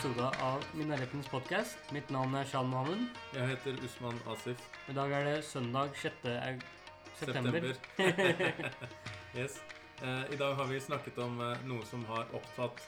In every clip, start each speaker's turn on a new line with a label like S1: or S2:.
S1: episode av Minaretens podkast. Mitt navn er Shan Mohammed.
S2: Jeg heter Usman Asif.
S1: I dag er det søndag 6. september. september.
S2: yes. Uh, I dag har vi snakket om uh, noe som har opptatt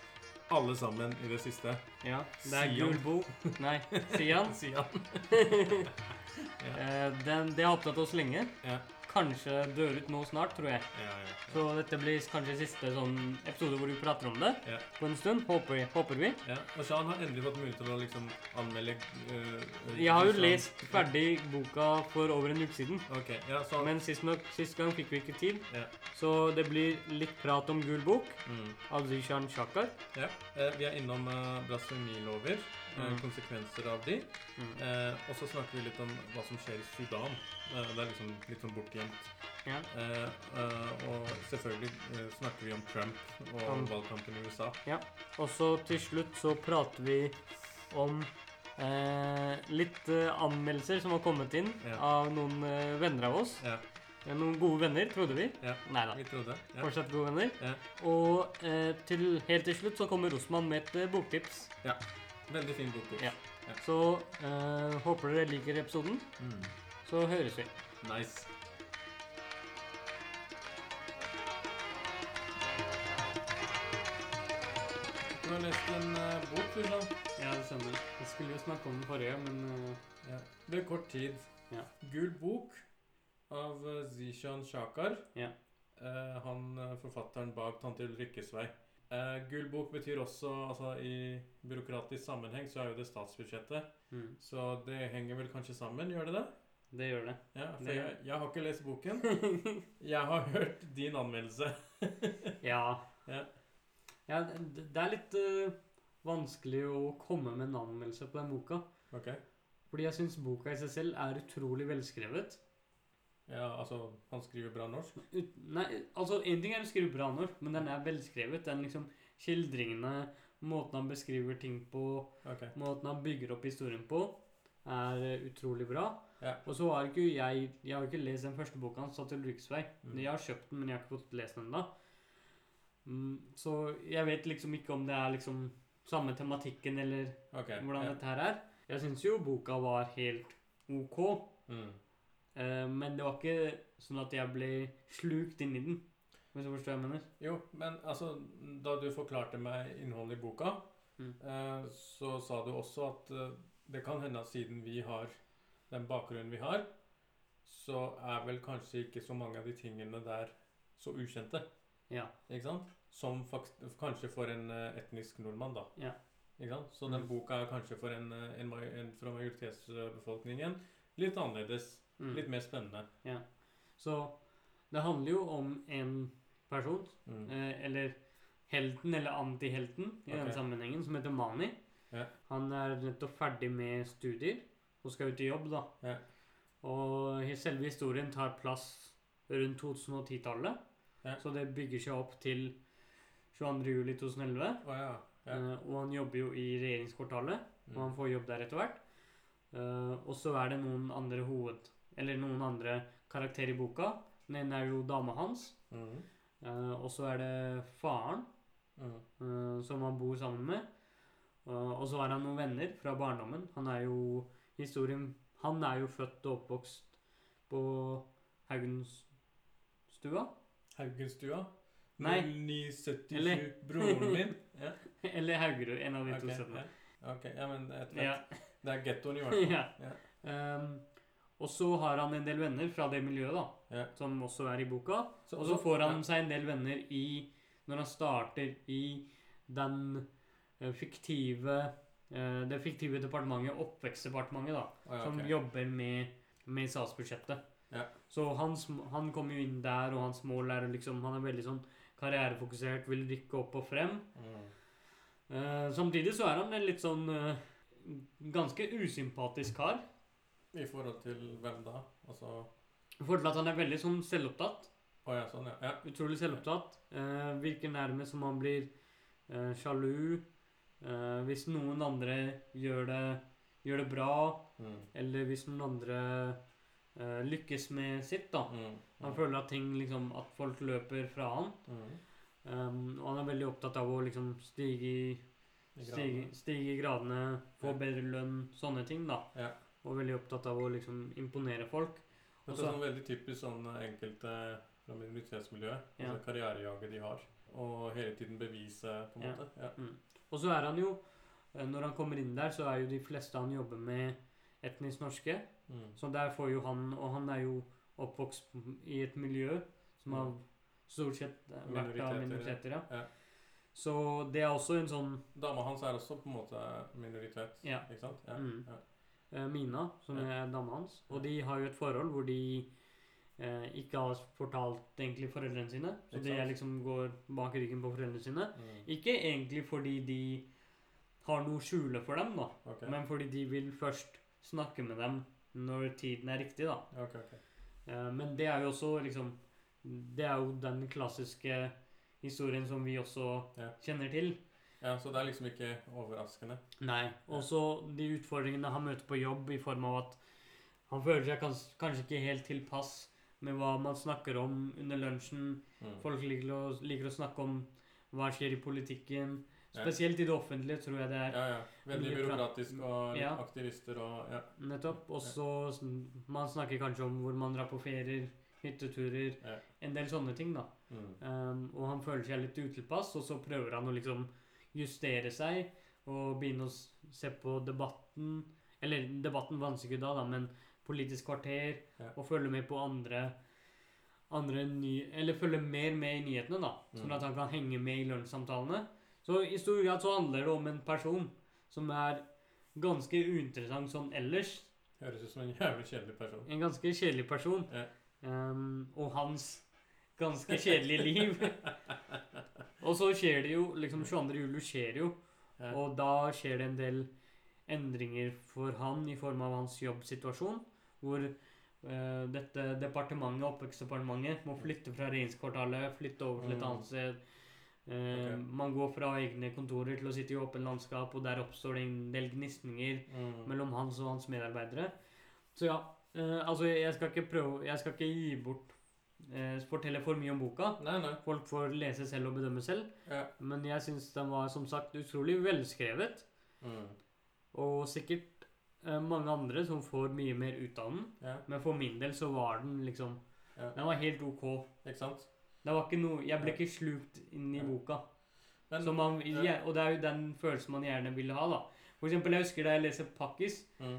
S2: alle sammen i det siste.
S1: Ja, det er
S2: Sian.
S1: gul. Nei, Sian.
S2: Sian.
S1: ja. uh, det, det har opptatt oss lenge.
S2: Ja,
S1: Kanskje dør ut nå snart, tror jeg.
S2: ja, ja.
S1: Så dette blir kanskje siste sånn episode hvor vi prater om det
S2: ja.
S1: på en stund. Håper, håper vi.
S2: ja. Og Shan har endelig fått mulighet til å liksom anmelde uh,
S1: Jeg har jo lest ferdig boka for over en uke siden.
S2: Okay, ja, så
S1: Men sist, nok, sist gang fikk vi ikke tid,
S2: ja.
S1: så det blir litt prat om gul bok
S2: Mm.
S1: av Zishan Shakar.
S2: ja. Eh, vi er innom uh, blasfemilover,
S1: Mm.
S2: konsekvenser av de.
S1: Mm.
S2: Eh, og så snakker vi litt om hva som skjer i Sudan. Eh, det er liksom litt sånn bortgjemt.
S1: Ja.
S2: Eh, eh, og selvfølgelig eh, snakker vi om Trump og
S1: Om-
S2: valgkampen i USA.
S1: Ja, og så til slutt så prater vi om eh, litt eh, anmeldelser som har kommet inn
S2: Ja.
S1: av noen eh, venner av oss.
S2: Ja,
S1: Eh, Noen gode venner, trodde vi.
S2: ja.
S1: Nei da.
S2: Vi trodde. Ja.
S1: Fortsatt gode venner.
S2: Ja.
S1: Og eh, til, helt til slutt så kommer Rosman med et eh, boktips.
S2: ja. Veldig fin bok.
S1: Ja. Så eh, håper dere liker episoden.
S2: Mm.
S1: Så høres vi.
S2: Nice. Du har lest en uh, bok, du, sa?
S1: Ja, det stemmer. Jeg skulle jo snakke om den forrige, men uh,
S2: Ja. Det er kort tid.
S1: Ja.
S2: Gul bok av uh, Zishan Shakar.
S1: Ja.
S2: Eh, han forfatteren bak Tante Ulrikkes vei. Eh, gul bok betyr også altså I byråkratisk sammenheng så er jo det statsbudsjettet.
S1: mm,
S2: Så det henger vel kanskje sammen, gjør det det?
S1: det gjør det.
S2: Ja, for
S1: Det-
S2: jeg, jeg har ikke lest boken. Jeg har hørt din anmeldelse.
S1: Ja.
S2: Ja.
S1: ja det, det er litt uh, vanskelig å komme med en anmeldelse på den boka.
S2: Okay.
S1: Fordi jeg syns boka i seg selv er utrolig velskrevet.
S2: Ja, altså, han skriver bra norsk.
S1: Ut, nei, altså En ting er å skrive bra norsk, men den er velskrevet. Den liksom Skildringene, måten han beskriver ting på,
S2: okay.
S1: måten han bygger opp historien på, er eh, utrolig bra.
S2: Ja.
S1: Og så har ikke jeg Jeg har ikke lest den første boka hans, 'Satt til Ryksvei'.
S2: Mm.
S1: Jeg har kjøpt den, men jeg har ikke fått lest den ennå. Mm, så jeg vet liksom ikke om det er liksom samme tematikken, eller
S2: okay.
S1: hvordan
S2: ja.
S1: dette her er. Jeg syns jo boka var helt ok,
S2: Mm.
S1: Eh, men det var ikke sånn at jeg ble slukt inn i den. Hvis du forstår hva jeg mener?
S2: Jo, men altså, da du forklarte meg innholdet i boka,
S1: Mm.
S2: eh, så sa du også at eh, det kan hende at siden vi har den bakgrunnen vi har, så er vel kanskje ikke så mange av de tingene der så ukjente.
S1: Ja.
S2: Ikke sant? Som kanskje for en etnisk nordmann, da.
S1: Ja.
S2: Ikke sant? Så den
S1: Mm.
S2: boka er kanskje for en, en, en fra majoritetsbefolkningen litt annerledes.
S1: Mm.
S2: Litt mer spennende.
S1: ja. Så det handler jo om en person,
S2: Mm.
S1: eh, eller helten eller antihelten i
S2: okay.
S1: denne sammenhengen, som heter Mani.
S2: Ja.
S1: Han er nettopp ferdig med studier og skal ut i jobb, da.
S2: Ja.
S1: Og selve historien tar plass rundt 2010-tallet.
S2: Ja.
S1: Så det bygger seg opp til 22. juli 2011.
S2: Å ja. ja.
S1: Eh, og han jobber jo i regjeringskvartalet, og han
S2: Mm.
S1: får jobb der etter hvert. Eh, og så er det noen andre hoved... Eller noen andre karakterer i boka. Den ene er jo dama hans.
S2: Mm.
S1: Uh, og så er det faren,
S2: Mm.
S1: uh, som han bor sammen med. Uh, og så har han noen venner fra barndommen. Han er jo historien Han er jo født og oppvokst på Haugenstua.
S2: Haugenstua?
S1: Nei.
S2: 0977.
S1: Eller-
S2: Broren min? Ja.
S1: Eller Haugerud, en av de
S2: ok,
S1: to stedene.
S2: Ja. ok, ja, men et,
S1: Ja.
S2: Det er gettoen i hvert fall.
S1: ja.
S2: Ja.
S1: Og så har han en del venner fra det miljøet, da,
S2: Ja.
S1: som også er i boka.
S2: Så-
S1: Og så får han
S2: ja.
S1: seg en del venner i Når han starter i den eh, fiktive eh, Det fiktive departementet, Oppvekstdepartementet, da,
S2: oh, ja,
S1: som
S2: okay.
S1: jobber med, med statsbudsjettet.
S2: Ja.
S1: Så han, han kommer jo inn der, og hans mål er liksom Han er veldig sånn karrierefokusert, vil rykke opp og frem.
S2: Mm.
S1: Uh, samtidig så er han en litt sånn uh, ganske usympatisk kar.
S2: I forhold til hvem da? Altså
S1: I forhold til at han er veldig sånn selvopptatt.
S2: Oh, ja, sånn, ja. ja.
S1: Utrolig selvopptatt. Eh, virker nærmest som han blir eh, sjalu eh, hvis noen andre gjør det, gjør det bra,
S2: Mm.
S1: eller hvis noen andre eh, lykkes med sitt, da.
S2: Mm.
S1: Han føler at ting liksom At folk løper fra han.
S2: mm.
S1: Um, og han er veldig opptatt av å liksom stige i Stige, stige i gradene, få bedre lønn, sånne ting, da.
S2: Ja.
S1: Og veldig opptatt av å liksom imponere folk. Også, det
S2: er sånn veldig typisk sånn enkelte fra minoritetsmiljøet.
S1: Ja.
S2: Altså karrierejaget de har. Og hele tiden bevise, på en
S1: Ja.
S2: måte. Ja.
S1: Og så er han jo eh, Når han kommer inn der, så er jo de fleste han jobber med, etnisk norske.
S2: Mm.
S1: Så der får jo han Og han er jo oppvokst i et miljø som har stort sett vært av
S2: Minoriteter,
S1: minoriteter. Ja.
S2: ja.
S1: Så det er også en sånn
S2: Dama hans er også på en måte minoritet,
S1: Ja.
S2: ikke sant? Ja.
S1: Mm.
S2: Ja.
S1: Eh, Mina, som er dama hans. Og de har jo et forhold hvor de eh, ikke har fortalt egentlig foreldrene sine. Så
S2: det
S1: de liksom går bak ryggen på foreldrene sine.
S2: Mm.
S1: Ikke egentlig fordi de har noe å skjule for dem, da.
S2: Okay.
S1: Men fordi de vil først snakke med dem når tiden er riktig, da.
S2: Okay, okay.
S1: Eh, Men det er jo også liksom Det er jo den klassiske historien som vi også
S2: Ja.
S1: kjenner til.
S2: Ja, så det er liksom ikke overraskende.
S1: Nei. Også de utfordringene han møter på jobb i form av at han føler seg kans kanskje ikke helt tilpass med hva man snakker om under lunsjen.
S2: Mm.
S1: Folk liker å, liker å snakke om hva skjer i politikken. Spesielt i det offentlige, tror jeg det er.
S2: Ja, ja. Veldig byråkratisk og
S1: Ja.
S2: aktivister og ja.
S1: Nettopp. Og så Man snakker kanskje om hvor man drar på ferier, hytteturer, en del sånne ting, da.
S2: Mm.
S1: Um, og han føler seg litt utilpass, og så prøver han å liksom justere seg og begynne å se på debatten. Eller debatten vanskelig ikke da, da, men Politisk kvarter,
S2: Ja.
S1: og følge med på andre andre ny, Eller følge mer med i nyhetene, da. Sånn
S2: Mm.
S1: at han kan henge med i lunsjsamtalene. Så i stor grad så handler det om en person som er ganske uinteressant sånn ellers.
S2: Høres ut som en jævlig kjedelig person.
S1: En ganske kjedelig person.
S2: Ja.
S1: Um, og hans ganske kjedelig liv. og så skjer det jo liksom 22. juli skjer jo,
S2: Ja.
S1: og da skjer det en del endringer for han i form av hans jobbsituasjon, hvor uh, dette departementet, oppvekstdepartementet, må flytte fra regjeringskvartalet, flytte over til et
S2: Mm.
S1: annet sted. Uh,
S2: okay.
S1: Man går fra egne kontorer til å sitte i åpent landskap, og der oppstår det en del gnisninger
S2: Mm.
S1: mellom hans og hans medarbeidere. Så ja, uh, altså jeg skal ikke prøve Jeg skal ikke gi bort eh, Fortelle for mye om boka.
S2: Nei, nei.
S1: Folk får lese selv og bedømme selv.
S2: Ja.
S1: Men jeg syns den var som sagt utrolig velskrevet.
S2: Mm.
S1: Og sikkert eh, mange andre som får mye mer ut av den.
S2: ja.
S1: Men for min del så var den liksom
S2: Ja.
S1: Den var helt OK.
S2: Ikke sant?
S1: Det var ikke noe Jeg ble ikke slukt inn i boka. Den, man, og det er jo den følelsen man gjerne vil ha, da. For eksempel, jeg husker da jeg leser Pakkis
S2: mm.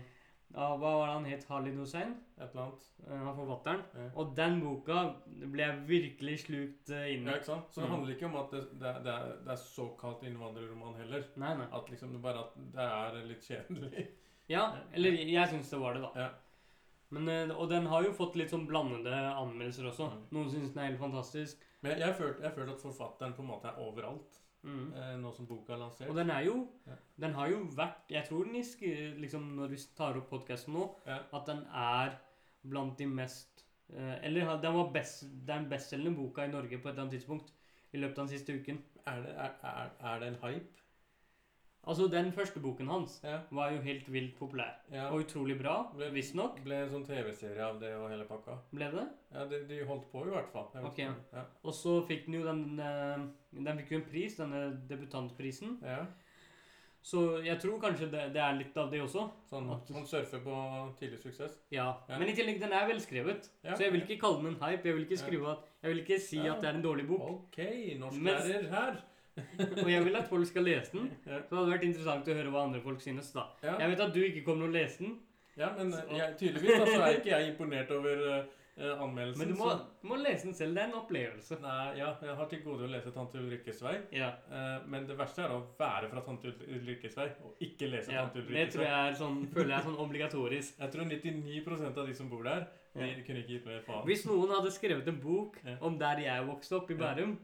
S1: Av Hva var det han het? Halid Hussein?
S2: Et eller annet.
S1: eh, Han forfatteren.
S2: Ja.
S1: Og den boka ble jeg virkelig slukt inn inn
S2: Ja, ikke sant? Så det
S1: Mm.
S2: handler ikke om at det, det, det, er, det er såkalt innvandrerroman heller.
S1: Nei, nei.
S2: At liksom det bare at det er litt kjedelig.
S1: Ja, eller jeg syns det var det, da.
S2: Ja.
S1: Men, eh, og den har jo fått litt sånn blandede anmeldelser også.
S2: Mm.
S1: Noen syns den er helt fantastisk.
S2: Men jeg, jeg, følte, jeg følte at forfatteren på en måte er overalt
S1: Mm.
S2: eh, nå som boka er lansert.
S1: Og den er jo
S2: Ja.
S1: Den har jo vært Jeg tror den isk liksom når vi tar opp podkasten nå,
S2: Ja.
S1: at den er blant de mest eh, Eller den var best, den bestselgende boka i Norge på et eller annet tidspunkt i løpet av den siste uken.
S2: Er det, er, er, er det en hype?
S1: Altså, den første boken hans
S2: Ja.
S1: var jo helt vilt populær.
S2: ja.
S1: Og utrolig bra, visstnok.
S2: Ble en sånn TV-serie av det og hele pakka.
S1: Ble det?
S2: Ja, de, de holdt på i hvert fall. Jeg vet
S1: Ok.
S2: ikke. Ja.
S1: Og så fikk den jo den eh, Den fikk jo en pris, denne debutantprisen.
S2: ja.
S1: Så jeg tror kanskje det, det er litt av det også.
S2: Sånn,
S1: At-
S2: man surfer på tidlig suksess.
S1: Ja.
S2: Ja.
S1: Men i tillegg, den er velskrevet.
S2: Ja.
S1: Så jeg vil ikke kalle den en hype. Jeg vil ikke at Jeg vil ikke si
S2: Ja.
S1: at det er en dårlig bok.
S2: Ok, norsklærer her.
S1: Og jeg vil at folk skal lese den. Så det hadde vært interessant å høre hva andre folk synes, da.
S2: Ja.
S1: Jeg vet at du ikke kommer til å lese den,
S2: Ja, men jeg, tydeligvis da, så er ikke jeg imponert over uh, anmeldelsen.
S1: men du må, du må lese den selv. Det er en opplevelse.
S2: Nei, ja, jeg har til gode å lese Tante Ulrikkes vei.
S1: Ja.
S2: uh, men det verste er å være fra Tante Ulrikkes vei og ikke lese
S1: ja.
S2: Tante
S1: Det tror jeg er sånn, føler jeg er sånn obligatorisk.
S2: Jeg tror 99% av de som bor der, de kunne ikke gitt meg faen.
S1: Hvis noen hadde skrevet en bok om der jeg vokste opp i Bærum,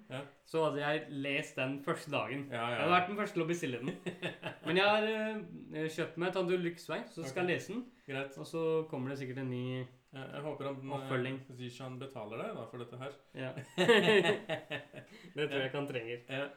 S1: så hadde jeg lest den første dagen. Jeg hadde vært den første til å bestille den. Men jeg har uh, kjøpt meg Tante Lyksvei, vei, så skal jeg lese den.
S2: Greit.
S1: Og så kommer det sikkert en ny
S2: Jeg, håper
S1: Oppfølging.
S2: eh, Zishan betaler deg da, for dette her.
S1: Ja. det tror jeg ikke han trenger.
S2: Eh,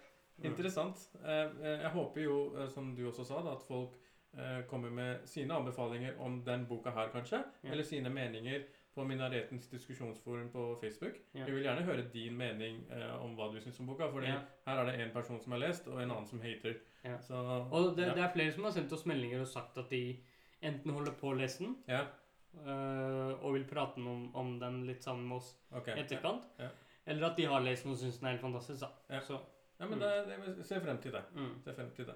S2: interessant. Eh, jeg håper jo, som du også sa, da, at folk eh, kommer med sine anbefalinger om den boka her, kanskje.
S1: Ja.
S2: Eller sine meninger på Minaretens diskusjonsforum på Facebook.
S1: Ja.
S2: Vi vil gjerne høre din mening eh, om hva du syns om boka. Fordi
S1: Ja.
S2: her er det en person som har lest, og en annen som hater.
S1: Ja.
S2: Så
S1: Og det, det er flere som har sendt oss meldinger og sagt at de enten holder på å lese den, øh, og vil prate om, om den litt sammen med oss i okay.
S2: etterkant.
S1: Eller at de har lest den og syns den er helt fantastisk. Så,
S2: Ja, men
S1: Mm.
S2: det, det, ser frem til det.
S1: mm.
S2: Ser frem til det.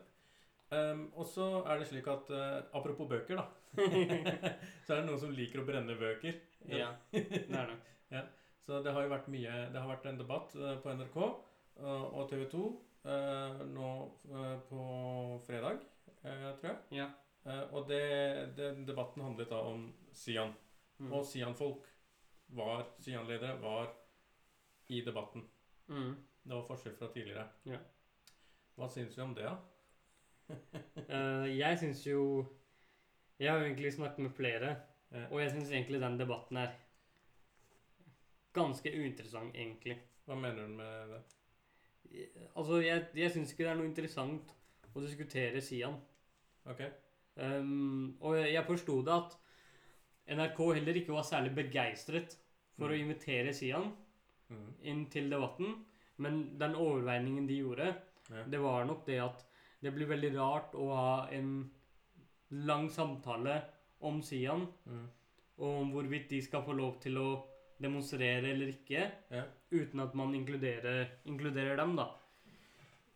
S2: Um, og så er det slik at uh, Apropos bøker, da. så er det noen som liker å brenne bøker.
S1: ja, det er det.
S2: Så det har jo vært mye Det har vært en debatt uh, på NRK uh, og TV 2 nå på fredag, tror jeg.
S1: Ja.
S2: Og det, den debatten handlet da om Sian.
S1: Mm.
S2: Og Sian-folk var Sian-ledere var i debatten.
S1: Mm.
S2: Det var forskjell fra tidligere.
S1: Ja.
S2: Hva syns vi om det, da?
S1: Eh, jeg syns jo Jeg har jo egentlig snakket med flere,
S2: Ja.
S1: og jeg syns egentlig den debatten er ganske uinteressant, egentlig.
S2: Hva mener du med det?
S1: Altså, jeg, jeg syns ikke det er noe interessant å diskutere Sian.
S2: Ok.
S1: Um, og jeg forsto det at NRK heller ikke var særlig begeistret for
S2: Mm.
S1: å invitere Sian
S2: mm.
S1: inn til debatten, men den overveiningen de gjorde,
S2: Ja.
S1: det var nok det at det blir veldig rart å ha en lang samtale om Sian,
S2: mm.
S1: og om hvorvidt de skal få lov til å demonstrere eller ikke,
S2: Ja.
S1: uten at man inkluderer, inkluderer dem, da,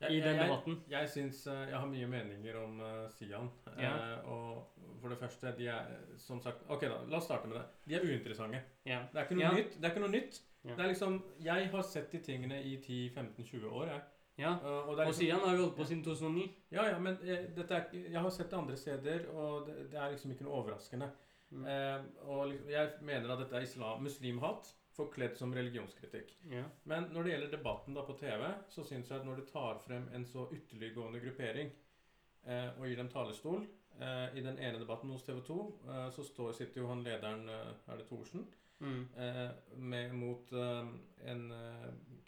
S2: Jeg-
S1: i den
S2: jeg-
S1: debatten.
S2: Jeg syns eh, Jeg har mye meninger om uh, Sian. Eh,
S1: Ja.
S2: og for det første, de er som sagt Ok, da. La oss starte med det. De er uinteressante.
S1: Ja.
S2: Det er ikke noe nytt. Det er ikke noe nytt. Det er liksom Jeg har sett de tingene i 10-15-20 år, jeg.
S1: Ja.
S2: uh, og liksom,
S1: Sian har jo holdt på siden 2009.
S2: Ja, ja, men uh, dette er, jeg har sett det andre steder, og det, det er liksom ikke noe overraskende.
S1: Mm.
S2: Uh, og liksom, jeg mener at dette er islam, muslimhat forkledd som religionskritikk.
S1: Ja.
S2: Men når det gjelder debatten da på TV, så syns jeg at når du tar frem en så ytterliggående gruppering og gir dem talestol eh, I den ene debatten hos TV 2 eh, så står, sitter jo han lederen, er det Thorsen,
S1: Mm.
S2: med, mot en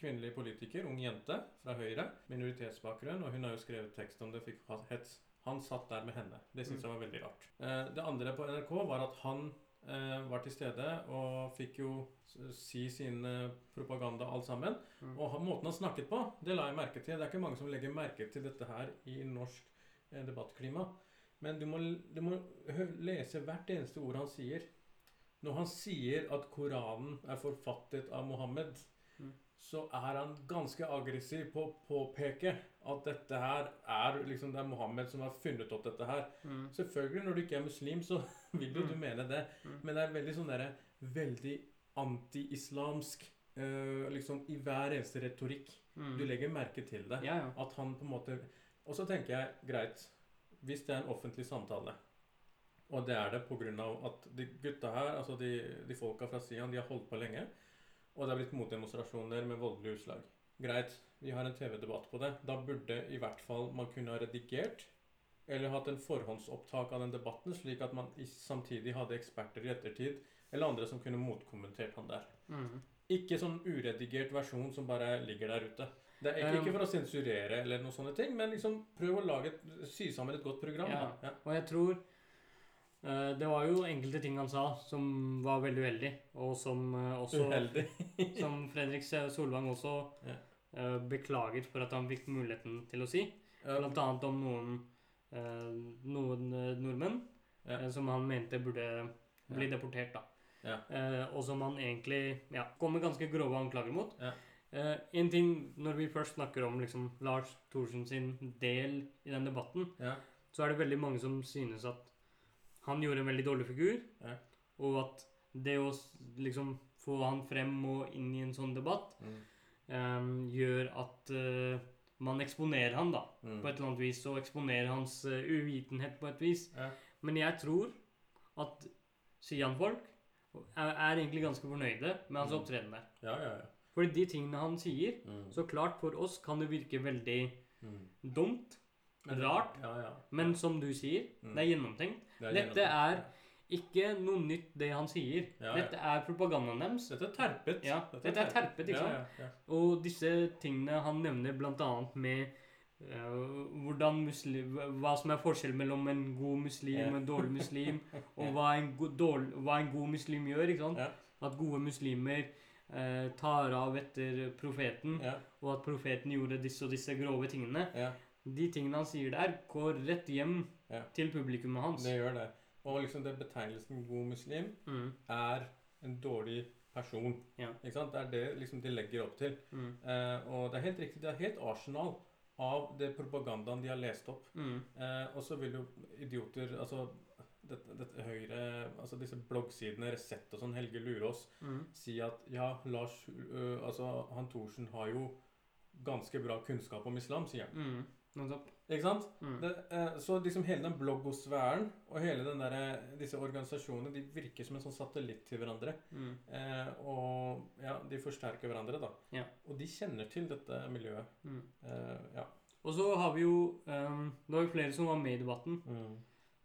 S2: kvinnelig politiker, ung jente fra Høyre, minoritetsbakgrunn, og hun har jo skrevet tekst om det, fikk hets. Han satt der med henne. Det syns
S1: Mm.
S2: jeg var veldig rart. Eh, det andre på NRK var at han eh, var til stede og fikk jo si sin eh, propaganda alt sammen.
S1: Mm.
S2: Og måten han snakket på, det la jeg merke til. Det er ikke mange som legger merke til dette her i norsk debattklima. Men du må, du må lese hvert eneste ord han sier. Når han sier at Koranen er forfattet av Mohammed,
S1: Mm.
S2: Så er han ganske aggressiv på å påpeke at dette her er liksom det er Mohammed som har funnet opp dette her.
S1: Mm.
S2: Selvfølgelig, når du ikke er muslim, så vil jo du
S1: Mm.
S2: mene det.
S1: Mm.
S2: Men det er veldig sånn derre Veldig anti-islamsk eh, liksom i hver eneste retorikk.
S1: Mm.
S2: Du legger merke til det.
S1: Ja, ja.
S2: At han på en måte Og så tenker jeg, greit Hvis det er en offentlig samtale, og det er det pga. at de gutta her, altså de, de folka fra Sian, de har holdt på lenge, og det har blitt motdemonstrasjoner med voldelige utslag. Greit, vi har en TV-debatt på det. Da burde i hvert fall man kunne ha redigert eller hatt en forhåndsopptak av den debatten, slik at man samtidig hadde eksperter i ettertid, eller andre som kunne motkommentert han der.
S1: Mm.
S2: Ikke sånn uredigert versjon som bare ligger der ute. Det er ikke,
S1: Um,
S2: ikke for å sensurere eller noen sånne ting, men liksom prøv å lage et, sy sammen et godt program.
S1: Ja.
S2: Ja.
S1: Og jeg tror Det var jo enkelte ting han sa som var veldig uheldig, og som eh, også
S2: Uheldig.
S1: Som Fredrik Solvang også
S2: Ja.
S1: eh, beklaget for at han fikk muligheten til å si. Blant annet om noen, eh, noen eh, nordmenn
S2: Ja.
S1: eh, som han mente burde bli deportert. da.
S2: Ja.
S1: Eh, og som han egentlig ja, kom med ganske grove anklager mot.
S2: Ja.
S1: Eh, en ting, Når vi først snakker om liksom, Lars Thorsen sin del i den debatten,
S2: ja.
S1: så er det veldig mange som synes at han gjorde en veldig dårlig figur,
S2: Ja.
S1: og at det å liksom få han frem og inn i en sånn debatt
S2: Mm.
S1: um, gjør at uh, man eksponerer han da,
S2: Mm.
S1: på et eller annet vis, og eksponerer hans uh, uvitenhet på et vis.
S2: Ja.
S1: Men jeg tror at Sian-folk er, er egentlig ganske fornøyde med hans
S2: Mm.
S1: opptreden der.
S2: ja, ja, ja.
S1: Fordi de tingene han sier,
S2: Mm.
S1: så klart for oss kan det virke veldig
S2: Mm.
S1: dumt, rart,
S2: Ja, ja.
S1: men som du sier,
S2: Mm.
S1: det er gjennomtenkt.
S2: Det er
S1: Dette
S2: gjennomtenkt.
S1: er ikke noe nytt det han sier.
S2: Ja.
S1: Dette er propagandaen deres.
S2: Dette er terpet.
S1: Ja, dette er terpet, ikke sant? Og disse tingene han nevner bl.a. med eh, hvordan muslim, hva som er forskjell mellom en god muslim og en dårlig muslim, og hva en, go, dårlig, hva en god muslim gjør. ikke sant? At gode muslimer eh, tar av etter profeten, og at profeten gjorde disse og disse grove tingene. De tingene han sier der, går rett hjem
S2: Ja.
S1: til publikummet hans.
S2: det gjør det. Og liksom det betegnelsen god muslim
S1: Mm,
S2: er en dårlig person.
S1: Ja.
S2: Ikke sant? Det er det liksom de legger opp til.
S1: mm,
S2: Eh, og det er helt riktig, det er helt arsenal av det propagandaen de har lest opp.
S1: mm,
S2: Eh, og så vil jo idioter Altså dette, dette høyre Altså disse bloggsidene, Resett og sånn, Helge Lurås,
S1: mm,
S2: si at ja, Lars øh, Altså han Thorsen har jo ganske bra kunnskap om islam, sier han.
S1: Mm.
S2: Ikke sant?
S1: Mm.
S2: Det, eh, så liksom hele den bloggosfæren og hele den der, disse organisasjonene de virker som en sånn satellitt til hverandre.
S1: Mm,
S2: Eh, og ja, de forsterker hverandre, da.
S1: Ja.
S2: Og de kjenner til dette miljøet.
S1: mm.
S2: Eh, ja.
S1: Og så har vi jo um, Det var jo flere som var med i debatten.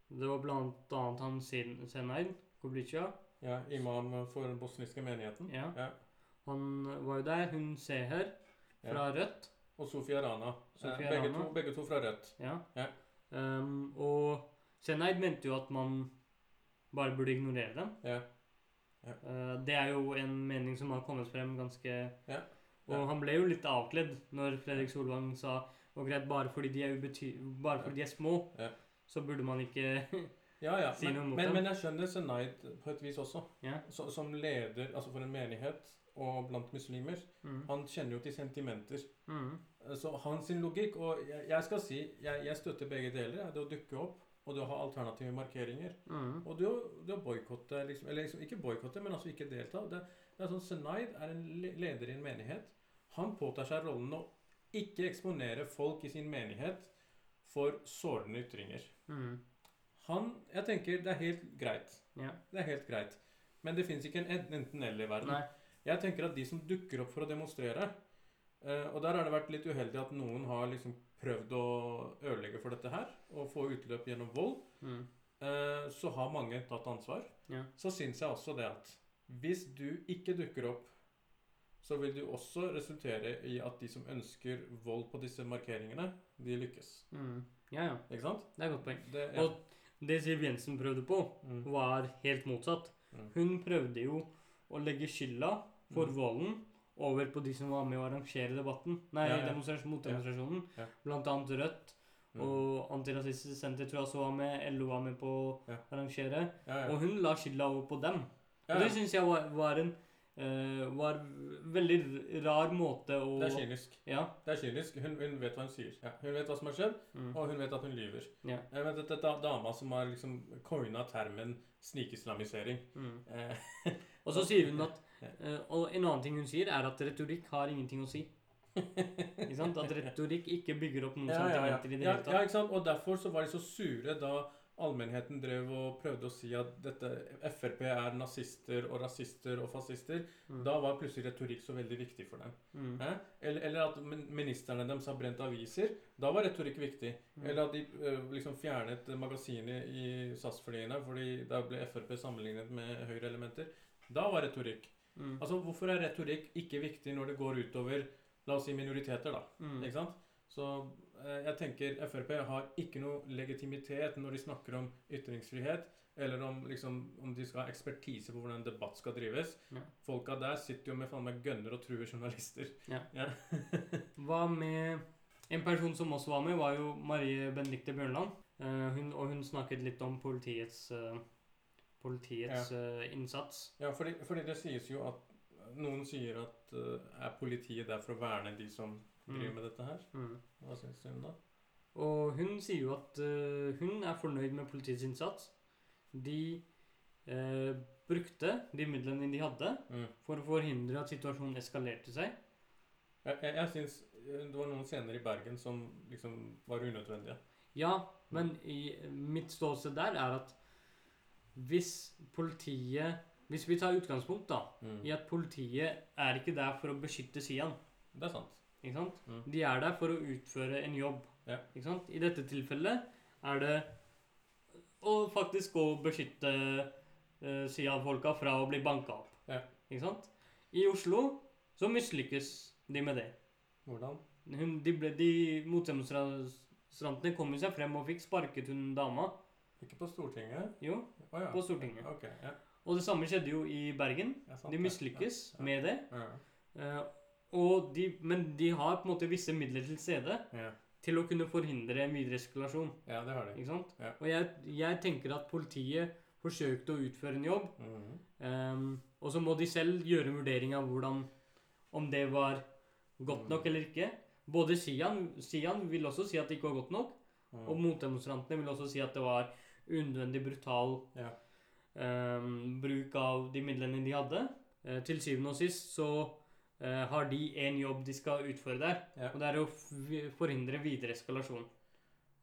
S1: Det var blant annet han Sen- Senaid Koblica.
S2: ja. Imam for den bosniske menigheten.
S1: Ja.
S2: Ja.
S1: Han var jo der. Hun Seher fra Rødt.
S2: Og Sofia Rana.
S1: Sofia
S2: begge,
S1: Rana.
S2: To, begge to fra Rødt.
S1: Ja.
S2: Ja.
S1: Um, og Senaid mente jo at man bare burde ignorere dem.
S2: Ja.
S1: Uh, det er jo en mening som har kommet frem ganske
S2: Ja.
S1: Og han ble jo litt avkledd når Fredrik Solvang sa og greit, bare fordi de er, bare fordi de er små,
S2: Ja.
S1: så burde man ikke
S2: Ja, ja.
S1: Si
S2: Men,
S1: noe mot
S2: men,
S1: dem.
S2: men jeg skjønner Senaid på et vis også.
S1: Ja.
S2: Så, som leder altså for en menighet og blant muslimer.
S1: mm.
S2: Han kjenner jo til sentimenter.
S1: Mm.
S2: Så hans logikk Og jeg, jeg skal si jeg, jeg støtter begge deler. Det å dukke opp og det å ha alternative markeringer.
S1: Mm.
S2: Og det å, det å boikotte liksom, Eller liksom, ikke boikotte, men altså ikke delta. Det, det er sånn Senaid er en leder i en menighet. Han påtar seg rollen å ikke eksponere folk i sin menighet for sårende ytringer.
S1: Mm.
S2: Han Jeg tenker det er helt greit.
S1: Yeah.
S2: Det er helt greit. Men det fins ikke en ent- Jeg tenker at de som dukker opp for å demonstrere eh, Og der har det vært litt uheldig at noen har liksom prøvd å ødelegge for dette her og få utløp gjennom vold.
S1: Mm.
S2: Eh, så har mange tatt ansvar.
S1: Ja.
S2: Så syns jeg også det at hvis du ikke dukker opp, så vil det også resultere i at de som ønsker vold på disse markeringene, de lykkes.
S1: Mm. Ja, ja.
S2: Ikke sant?
S1: Det er et godt poeng.
S2: Det, ja.
S1: Og det Siv Jensen prøvde på,
S2: mm.
S1: var helt motsatt.
S2: Mm.
S1: Hun prøvde jo å legge skylda for
S2: Mm.
S1: volden over på de som var med å arrangere debatten. Nei,
S2: Ja, ja.
S1: demonstrasjon mot
S2: Ja.
S1: Blant annet Rødt.
S2: Mm.
S1: Og Antirasistisk Senter tror jeg også var med. LO var med på å arrangere. Og hun la skylda over på dem. Og det syns jeg var, var en uh, var veldig rar måte å
S2: Det er kynisk.
S1: Ja.
S2: Det er kynisk. Hun, hun vet hva hun sier. Ja. Hun vet hva som har skjedd,
S1: Mm.
S2: og hun vet at hun lyver.
S1: Ja.
S2: Jeg vet at dette er dama som har liksom coina termen snikislamisering.
S1: Mm.
S2: Eh,
S1: Og så sier hun at eh, Og en annen ting hun sier, er at retorikk har ingenting å si. Ikke sant? At retorikk ikke bygger opp noen
S2: ja, ja, ja.
S1: sentimenter i det
S2: ja,
S1: hele
S2: ja, ikke sant? Og derfor så var de så sure da allmennheten drev og prøvde å si at dette Frp er nazister og rasister og fascister.
S1: Mm.
S2: Da var plutselig retorikk så veldig viktig for dem.
S1: Mm.
S2: Eh? Eller, eller at ministrene deres har brent aviser. Da var retorikk viktig.
S1: Mm.
S2: Eller at de ø, liksom fjernet magasinet i SAS-flyene fordi da ble Frp sammenlignet med høyreelementer. Da var retorikk.
S1: Mm.
S2: Altså, Hvorfor er retorikk ikke viktig når det går utover la oss si minoriteter? da?
S1: Mm.
S2: Ikke sant? Så eh, jeg tenker Frp har ikke noe legitimitet når de snakker om ytringsfrihet, eller om, liksom, om de skal ha ekspertise på hvordan en debatt skal drives.
S1: Ja.
S2: Folka der sitter jo med faen meg gønner og truer journalister.
S1: Hva med En person som også var med, var jo Marie Benedicte Bjørnland. Eh, hun, og hun snakket litt om politiets eh, Politiets ja. innsats.
S2: Ja, fordi, fordi det sies jo at Noen sier at eh, er politiet der for å verne de som driver
S1: Mm.
S2: med dette her?
S1: Mm.
S2: Hva syns du om det?
S1: Og hun sier jo at uh, hun er fornøyd med politiets innsats. De uh, brukte de midlene de hadde,
S2: Mm.
S1: for å forhindre at situasjonen eskalerte seg.
S2: Jeg, jeg, jeg syns eh, det var noen scener i Bergen som liksom var unødvendige.
S1: Ja, men i mitt ståsted der er at hvis politiet Hvis vi tar utgangspunkt da,
S2: Mm.
S1: i at politiet er ikke der for å beskytte Sian.
S2: Det er sant.
S1: Ikke sant?
S2: Mm.
S1: De er der for å utføre en jobb.
S2: Ja.
S1: Ikke sant? I dette tilfellet er det å faktisk gå og beskytte uh, Sian-folka fra å bli banka opp.
S2: Ja.
S1: Ikke sant? I Oslo så mislykkes de med det.
S2: Hvordan?
S1: Hun, de ble, de motdemonstrantene kom seg frem og fikk sparket hun dama.
S2: Ikke på Stortinget?
S1: Jo,
S2: Å ja.
S1: på Stortinget.
S2: Okay, ja.
S1: Og det samme skjedde jo i Bergen.
S2: Sant
S1: De mislykkes
S2: Ja,
S1: med det.
S2: Ja.
S1: Og de, men de har på en måte visse midler til stede
S2: Ja.
S1: til å kunne forhindre en videre eskalasjon.
S2: ja, det har de.
S1: Ikke sant? Og jeg, jeg tenker at politiet forsøkte å utføre en jobb,
S2: Mm
S1: -hmm. um, og så må de selv gjøre en vurdering av hvordan om det var godt nok
S2: Mm.
S1: eller ikke. Både Sian, Sian vil også si at det ikke var godt nok,
S2: Mm.
S1: og motdemonstrantene vil også si at det var unødvendig brutal
S2: Ja.
S1: um, bruk av de midlene de hadde. Uh, til syvende og sist så uh, har de en jobb de skal utføre der,
S2: Ja.
S1: og det er å forhindre videre eskalasjon.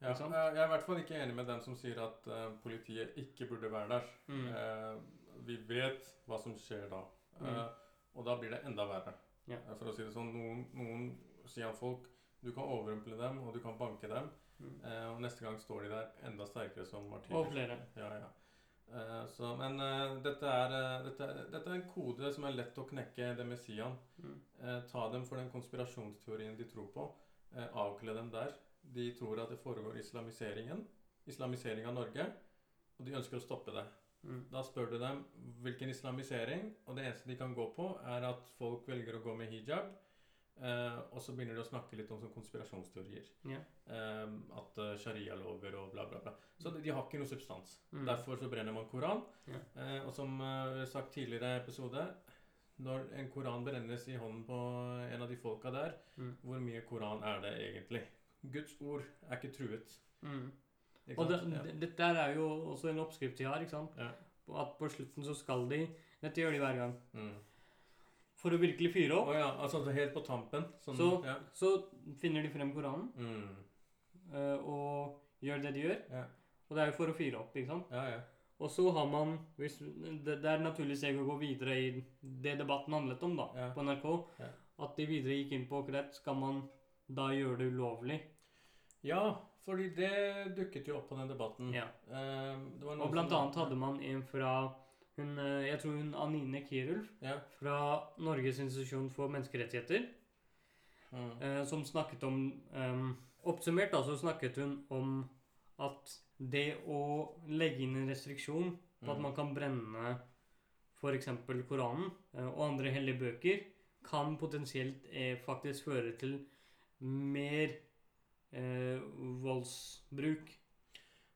S2: Ja,
S1: sant?
S2: jeg er i hvert fall ikke enig med den som sier at uh, politiet ikke burde være der.
S1: Mm.
S2: Eh, vi vet hva som skjer da.
S1: Mm.
S2: Eh, og da blir det enda verre.
S1: Ja.
S2: Eh, For å si det sånn, noen, noen Sian-folk Du kan overrumple dem, og du kan banke dem.
S1: Mm.
S2: Eh, og neste gang står de der enda sterkere som martyrer.
S1: Og flere.
S2: Ja, ja. Eh, så, men eh, dette, er, dette, dette er en kode som er lett å knekke, det med Sian.
S1: Mm.
S2: Ta dem for den konspirasjonsteorien de tror på. Avkle dem der. De tror at det foregår islamiseringen. Islamisering av Norge. Og de ønsker å stoppe det.
S1: Mm.
S2: Da spør du dem hvilken islamisering, og det eneste de kan gå på, er at folk velger å gå med hijab. Eh, og så begynner de å snakke litt om sånn konspirasjonsteorier.
S1: Yeah.
S2: Eh, at uh, sharia-lover og bla, bla, bla. Så de, de har ikke noe substans.
S1: Mm.
S2: Derfor så brenner man Koran.
S1: Yeah.
S2: Uh, og som uh, sagt tidligere i episode Når en koran brennes i hånden på en av de folka der,
S1: Mm.
S2: hvor mye koran er det egentlig? Guds ord er ikke truet.
S1: Mm.
S2: Ikke
S1: Og det.
S2: Ja.
S1: det- dette er jo også en oppskrift de har, ikke sant?
S2: Ja.
S1: At på slutten så skal de Dette gjør de hver gang.
S2: Mm.
S1: For å virkelig fyre
S2: opp.
S1: opp,
S2: ja, altså helt på tampen. Sånn,
S1: Så-
S2: ja.
S1: så finner de frem Koranen
S2: Mm.
S1: eh, og gjør det de gjør.
S2: Ja.
S1: Og det er jo for å fyre opp, ikke sant?
S2: ja, ja.
S1: Og så har man hvis, det, det er naturlig steg å gå videre i det debatten handlet om, da,
S2: Ja.
S1: på NRK.
S2: Ja.
S1: At de videre gikk inn på akkurat, skal man da gjøre det ulovlig?
S2: Ja, fordi det dukket jo opp på den debatten.
S1: Ja.
S2: Eh, det var noen
S1: Og blant annet hadde man en fra hun, eh, jeg tror hun Anine Kirulf
S2: Ja.
S1: fra Norges institusjon for menneskerettigheter,
S2: Mm.
S1: eh, som snakket om um, Oppsummert da, så snakket hun om at det å legge inn en restriksjon på at
S2: Mm.
S1: man kan brenne f.eks. Koranen eh, og andre hellige bøker, kan potensielt faktisk føre til mer eh, voldsbruk.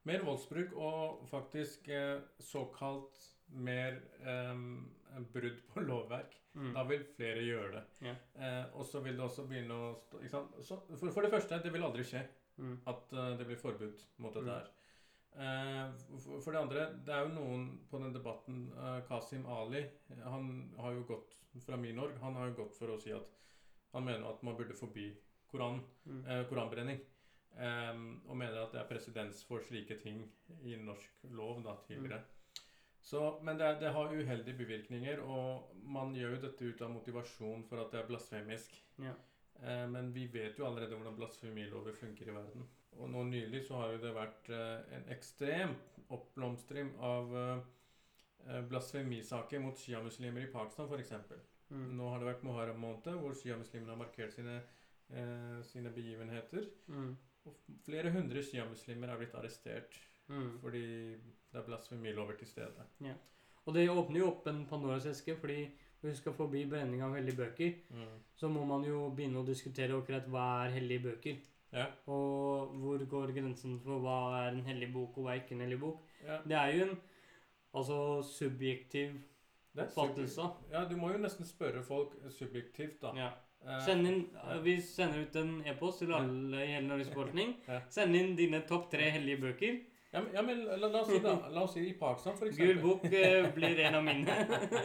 S2: Mer voldsbruk og faktisk eh, såkalt mer um, brudd på lovverk.
S1: Mm.
S2: Da vil flere gjøre det.
S1: Yeah.
S2: Uh, og så vil det også begynne å stå? Så, for, for det første, det vil aldri skje
S1: Mm.
S2: at uh, det blir forbud mot dette
S1: Mm.
S2: her. Uh, for, for det andre, det er jo noen på den debatten eh, Kasim Ali, han har jo gått fra Minorg, han har jo gått for å si at han mener at man burde forby Koran,
S1: Mm.
S2: eh, koranbrenning. Um, og mener at det er presedens for slike ting i norsk lov da, tidligere. Så, men det, det har uheldige bivirkninger, og man gjør jo dette ut av motivasjon for at det er blasfemisk.
S1: Ja.
S2: Eh, men vi vet jo allerede hvordan blasfemilover funker i verden. Og nå nylig så har jo det vært eh, en ekstrem oppblomstring av eh, eh, blasfemisaker mot sjiamuslimer i Pakistan f.eks.
S1: Mm.
S2: Nå har det vært Muharram-måned, hvor sjiamuslimene har markert sine, eh, sine begivenheter.
S1: Mm.
S2: Og flere hundre sjiamuslimer er blitt arrestert
S1: Mm.
S2: fordi det er blasfemilover til stede.
S1: Og det åpner jo opp en Pandoras eske, fordi hvis vi skal forbi brenning av hellige bøker, så må man jo begynne å diskutere akkurat hva er hellige bøker.
S2: Ja.
S1: Og hvor går grensen for hva er en hellig bok, og hva er ikke en hellig bok.
S2: Ja,
S1: Det er jo en altså subjektiv oppfattelse.
S2: Ja, du må jo nesten spørre folk subjektivt, da.
S1: Ja.
S2: Eh,
S1: Send inn,
S2: ja.
S1: Vi sender ut en e-post til alle i hele Norges befolkning. Send inn dine topp tre hellige bøker.
S2: Ja, men, ja, men la, la oss si da, la oss si i Pakistan for
S1: Gul bok eh, blir en av mine.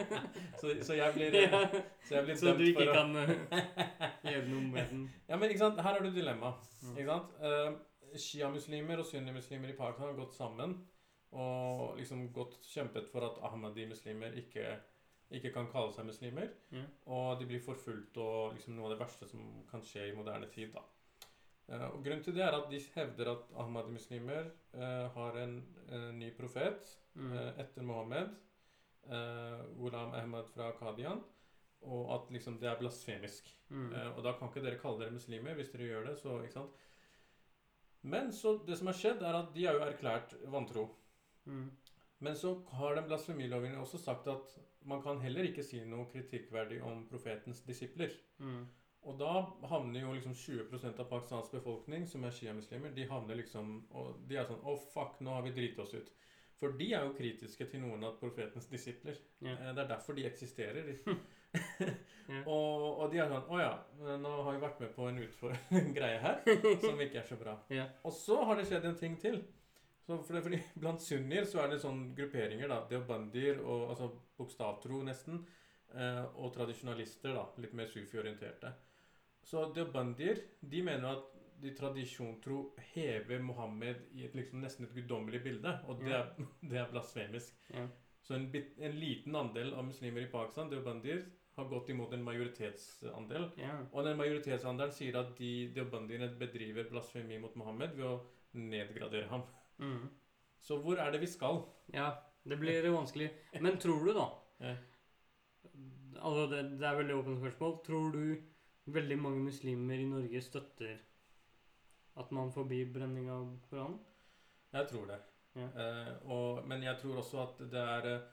S2: Så, så jeg blir,
S1: ja,
S2: så jeg blir
S1: så du ikke kan eh, gjøre noe med den.
S2: Ja, men ikke sant, her har du dilemma.
S1: Mm.
S2: Uh, Shia-muslimer og sunni-muslimer i Pakistan har gått sammen og liksom gått kjempet for at ahmadi-muslimer ikke, ikke kan kalle seg muslimer.
S1: Mm.
S2: Og de blir forfulgt og liksom noe av det verste som kan skje i moderne tid. da. Eh, og Grunnen til det er at de hevder at ahmadi-muslimer eh, har en, en ny profet
S1: Mm.
S2: eh, etter Mohammed, Ulam Ahmad fra Qadian, og at liksom det er blasfemisk.
S1: Mm.
S2: Eh, og da kan ikke dere kalle dere muslimer hvis dere gjør det. så, ikke sant? Men så det som har skjedd, er at de er jo erklært vantro.
S1: Mm.
S2: Men så har den blasfemilovgivningen også sagt at man kan heller ikke si noe kritikkverdig om profetens disipler.
S1: Mm.
S2: Og da havner jo liksom 20% av Pakistans befolkning, som er sjiamuslimer, de havner liksom Og de er sånn Å, fuck, nå har vi driti oss ut. For de er jo kritiske til noen av profetens disipler. Eh, Det er derfor de eksisterer.
S1: yeah.
S2: og, og de er sånn Å ja, nå har vi vært med på en utfordrende greie her som ikke er så bra.
S1: Yeah.
S2: Og så har det skjedd en ting til. Så for det, fordi Blant sunnier så er det sånn grupperinger. da, Deobandier, og, altså bokstavtro nesten, eh, og tradisjonalister, da, litt mer sufi-orienterte. Så deobandier de mener at de tradisjontro hever Mohammed i et liksom nesten et guddommelig bilde, og det er, det er blasfemisk.
S1: Ja.
S2: Så en, bit, en liten andel av muslimer i Pakistan, deobandier, har gått imot en majoritetsandel.
S1: ja.
S2: Og den majoritetsandelen sier at de deobandiene bedriver blasfemi mot Mohammed ved å nedgradere ham.
S1: Mm.
S2: Så hvor er det vi skal?
S1: Ja, det blir vanskelig. Men tror du, da
S2: Ja.
S1: Altså, det, det er veldig åpent spørsmål. Tror du veldig mange muslimer i Norge støtter at man forbyr brenning av Koranen?
S2: Jeg tror det.
S1: Ja.
S2: Eh, og, men jeg tror også at det er eh,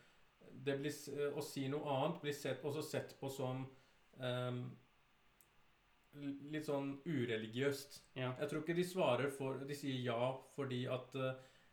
S2: det blir, eh, Å si noe annet blir sett, også sett på som um, litt sånn ureligiøst.
S1: Ja.
S2: Jeg tror ikke de svarer for De sier ja fordi at uh,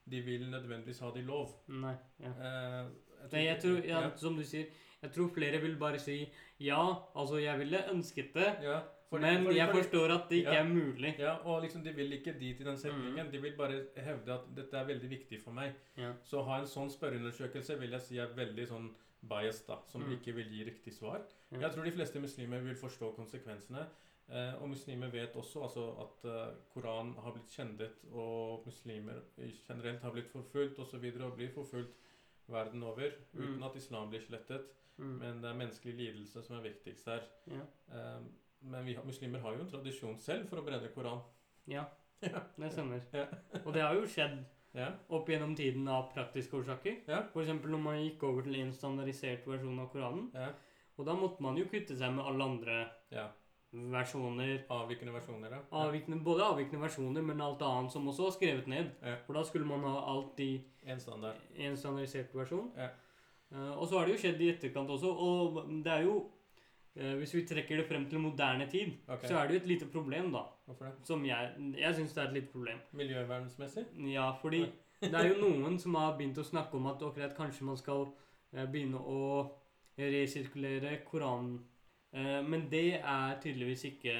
S2: de vil nødvendigvis ha det i lov.
S1: Nei. Ja.
S2: Eh,
S1: Nei, jeg tror, ja,
S2: ja.
S1: som du sier, jeg tror flere vil bare si ja, altså jeg ville ønsket det,
S2: Ja, fordi-
S1: men
S2: fordi-
S1: jeg
S2: fordi-
S1: forstår at det ikke
S2: Ja.
S1: er mulig.
S2: Ja, og liksom de vil ikke dit i den setningen. De vil bare hevde at dette er veldig viktig for meg.
S1: Ja.
S2: Så å ha en sånn spørreundersøkelse vil jeg si er veldig sånn bias, da, som
S1: Mm.
S2: ikke vil gi riktig svar. Jeg tror de fleste muslimer vil forstå konsekvensene. Eh, og muslimer vet også altså, at eh, Koranen har blitt kjendet, og muslimer generelt har blitt forfulgt osv. Og, så videre, og blir forfulgt verden over uten
S1: Mm.
S2: at islam blir slettet.
S1: Mm.
S2: Men det er menneskelig lidelse som er viktigst her.
S1: Ja.
S2: Um, men vi, muslimer har jo en tradisjon selv for å brenne Koran.
S1: ja,
S2: Ja.
S1: det stemmer.
S2: Ja.
S1: Og det har jo skjedd
S2: Ja.
S1: opp gjennom tiden av praktiske årsaker.
S2: Ja.
S1: Eksempel når man gikk over til en standardisert versjon av Koranen.
S2: Ja.
S1: Og da måtte man jo kutte seg med alle andre
S2: ja.
S1: versjoner.
S2: Avvikende versjoner, ja.
S1: Avvikende, både avvikende versjoner, men alt annet som også var skrevet ned.
S2: Ja.
S1: For da skulle man ha alt i
S2: En standard.
S1: en standardisert versjon.
S2: Ja.
S1: Eh, og så har det jo skjedd i etterkant også, og det er jo eh, Hvis vi trekker det frem til moderne tid,
S2: okay.
S1: så er det jo et lite problem, da.
S2: Hvorfor det?
S1: Som jeg Jeg syns det er et lite problem.
S2: Miljøvernsmessig?
S1: Ja, fordi det er jo noen som har begynt å snakke om at ok, kanskje man skal eh, begynne å resirkulere Koranen. Men det er tydeligvis ikke,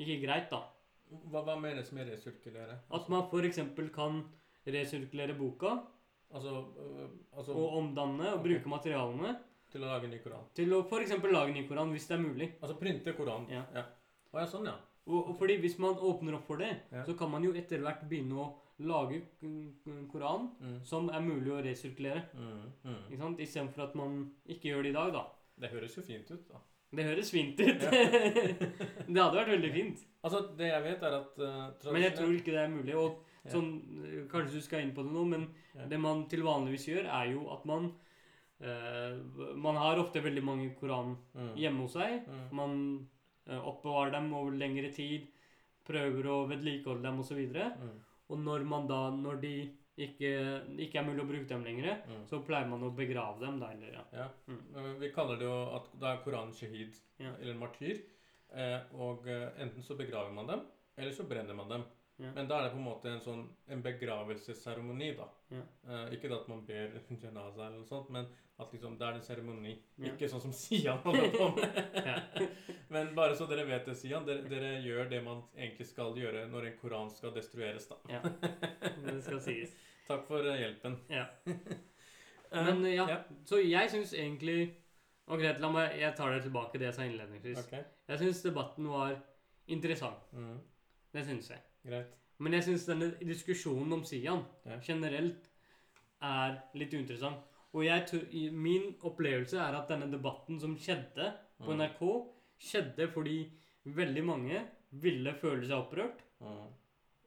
S1: ikke greit, da.
S2: Hva, hva menes med resirkulere?
S1: At man f.eks. kan resirkulere boka
S2: Altså, øh, altså
S1: og omdanne og bruke materialene
S2: til å lage en ny koran?
S1: til å f.eks. lage en ny koran, hvis det er mulig.
S2: Altså printe koran?
S1: Ja.
S2: ja. Å ja, sånn, ja.
S1: Og, og fordi hvis man åpner opp for det,
S2: Ja.
S1: så kan man jo etter hvert begynne å lage koran
S2: Mm.
S1: som er mulig å resirkulere.
S2: Mm. Mm.
S1: Ikke sant? Istedenfor at man ikke gjør det i dag, da.
S2: Det høres jo fint ut, da.
S1: Det høres fint ut.
S2: Ja.
S1: det hadde vært veldig fint.
S2: Altså, det jeg vet, er at uh,
S1: Men jeg tror ikke det er mulig. Og. Sånn, eh, Kanskje du skal inn på det nå, men det man til vanligvis gjør, er jo at man uh, Man har ofte veldig mange koran
S2: mm.
S1: hjemme hos seg.
S2: Mm.
S1: Man uh, oppbevarer dem over lengre tid, prøver å vedlikeholde dem osv.
S2: Mm.
S1: Og når man da, når de ikke, ikke er mulig å bruke dem lenger,
S2: Mm.
S1: så pleier man å begrave dem. Eller, ja.
S2: Ja.
S1: Mm.
S2: Vi kaller det jo at det er koran shahid,
S1: Ja.
S2: eller martyr. Eh, og enten så begraver man dem, eller så brenner man dem.
S1: Ja.
S2: Men da er det på en måte en sånn en begravelsesseremoni, da.
S1: Ja.
S2: Eh, ikke at man ber janaza eller noe sånt, men at liksom det er en seremoni.
S1: Ja.
S2: Ikke sånn som Sian holder på med. Men bare så dere vet det, Sian, dere, dere gjør det man egentlig skal gjøre når en koran skal destrueres, da.
S1: ja. Det skal sies.
S2: Takk for eh, hjelpen.
S1: Ja.
S2: Eh,
S1: Men ja,
S2: ja.
S1: så jeg syns egentlig Og greit, la meg Jeg tar det tilbake, det jeg sa innledningsvis.
S2: Okay.
S1: Jeg syns debatten var interessant.
S2: Mm,
S1: Det syns jeg.
S2: Greit.
S1: Men jeg syns denne diskusjonen om Sian
S2: Ja.
S1: generelt er litt uinteressant. Og jeg min opplevelse er at denne debatten som skjedde på
S2: Mm,
S1: NRK, skjedde fordi veldig mange ville føle seg opprørt.
S2: mm,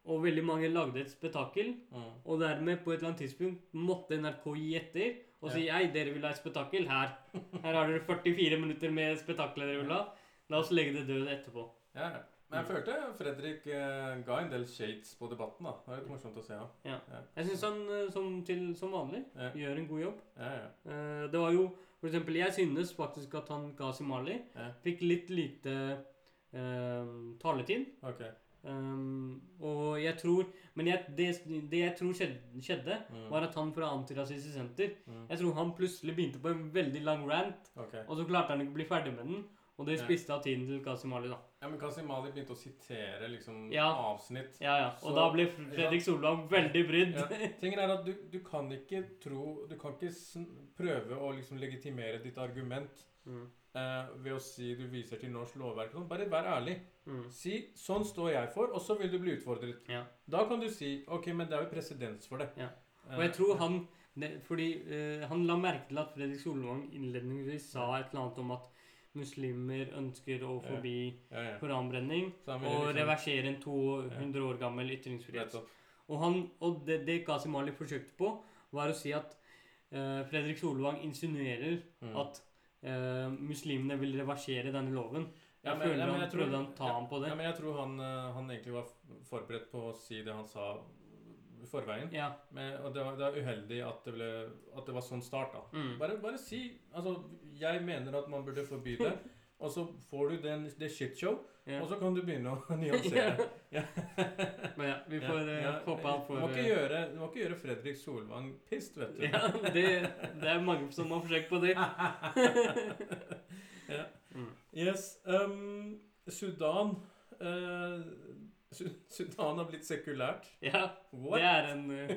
S1: Og veldig mange lagde et spetakkel.
S2: mm.
S1: Og dermed, på et eller annet tidspunkt, måtte NRK gi etter og si Ei, dere vil ha et spetakkel? Her. Her har dere 44 minutter med spetakkelet dere vil ha. La oss legge det død etterpå.
S2: Ja, ja. Men jeg følte Fredrik eh, ga en del shades på debatten. da. Det var litt morsomt å se. Ja.
S1: Jeg syns han eh, som, til, som vanlig
S2: Ja.
S1: gjør en god jobb.
S2: Ja, ja.
S1: Eh, det var jo For eksempel, jeg synes faktisk at han Ghazi Mali
S2: Ja.
S1: fikk litt lite eh, taletid.
S2: Okay.
S1: Um, og jeg tror Men jeg, det, det jeg tror skjedde, skjedde
S2: Mm.
S1: var at han fra Antirasistisk Senter
S2: Mm.
S1: Jeg tror han plutselig begynte på en veldig lang rant,
S2: okay.
S1: og så klarte han ikke å bli ferdig med den. Og det spiste av tiden til Ghazi Mali, da.
S2: Ja, men Kasim Mali begynte å sitere liksom
S1: Ja.
S2: avsnitt.
S1: Ja, ja. Og
S2: Så-
S1: da ble Fredrik Solvang veldig brydd.
S2: Ja. Tingen er at du, du kan ikke tro Du kan ikke prøve å liksom legitimere ditt argument
S1: Mm.
S2: eh, ved å si du viser til norsk lovverk. sånn. Bare vær ærlig.
S1: Mm.
S2: Si 'sånn står jeg for', og så vil du bli utfordret.
S1: Ja.
S2: Da kan du si 'ok, men det er jo presedens for det'.
S1: Ja.
S2: Eh,
S1: Og jeg tror han Fordi eh, han la merke til at Fredrik Solvang innledningsvis sa et eller annet om at muslimer ønsker å
S2: Ja.
S1: forby
S2: ja, ja.
S1: koranbrenning og
S2: liksom-
S1: reversere en 200 år gammel ytringsfrihet. Og, han, og det, det Qasim Mali forsøkte på, var å si at uh, Fredrik Solvang insinuerer
S2: Mm.
S1: at uh, muslimene vil reversere denne loven.
S2: Ja,
S1: Jeg
S2: men-
S1: føler
S2: ja,
S1: han prøvde å ta
S2: ja,
S1: ham på det.
S2: Ja, men jeg tror han, eh, han egentlig var forberedt på å si det han sa i forveien.
S1: Ja.
S2: Men, og det var, det var uheldig at det, ble, at det var sånn start, da.
S1: Mm.
S2: Bare, bare si Altså, jeg mener at man burde forby det, og så får du den, det shitshow,
S1: ja.
S2: og så kan du begynne å nyansere. Ja.
S1: Men ja, vi får eh,
S2: Ja,
S1: håpe han
S2: Du må ikke
S1: eh,
S2: gjøre, må ikke gjøre Fredrik Solvang pissed, vet du.
S1: Ja, det, det er mange som har forsøkt på det.
S2: Ja.
S1: Mm.
S2: Yes. Um, Sudan uh, Sudan har blitt sekulært.
S1: Ja,
S2: What?
S1: det er en eh,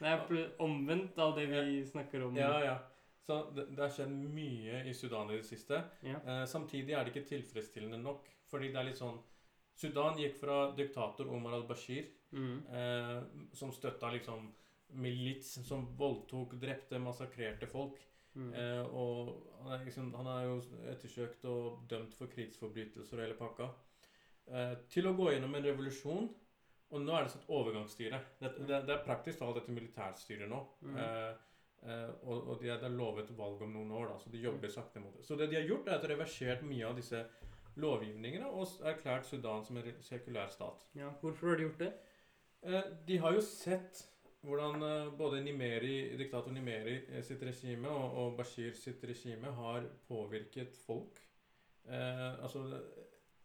S1: Det er omvendt av det vi snakker om.
S2: Ja, ja. Så det, det har skjedd mye i Sudan i det siste.
S1: Ja.
S2: Eh, samtidig er det ikke tilfredsstillende nok. Fordi det er litt sånn Sudan gikk fra diktator Omar al-Bashir,
S1: Mm.
S2: eh, som støtta liksom milits som voldtok, drepte, massakrerte folk.
S1: Mm.
S2: Eh, og han er, liksom, han er jo ettersøkt og dømt for krigsforbrytelser og hele pakka. Eh, til å gå gjennom en revolusjon. Og nå er det et overgangsstyre. Det, det, det er praktisk talt dette militærstyret nå.
S1: Mm.
S2: Eh, eh, og og de hadde lovet valg om noen år, da, så de jobber sakte mot det. Så det de har gjort, er at de har reversert mye av disse lovgivningene og erklært Sudan som en sekulær stat.
S1: Ja, hvorfor har de gjort det?
S2: Uh, de har jo sett hvordan uh, både Nimeri, diktator Nimeri sitt regime og, og Bashir sitt regime har påvirket folk. Altså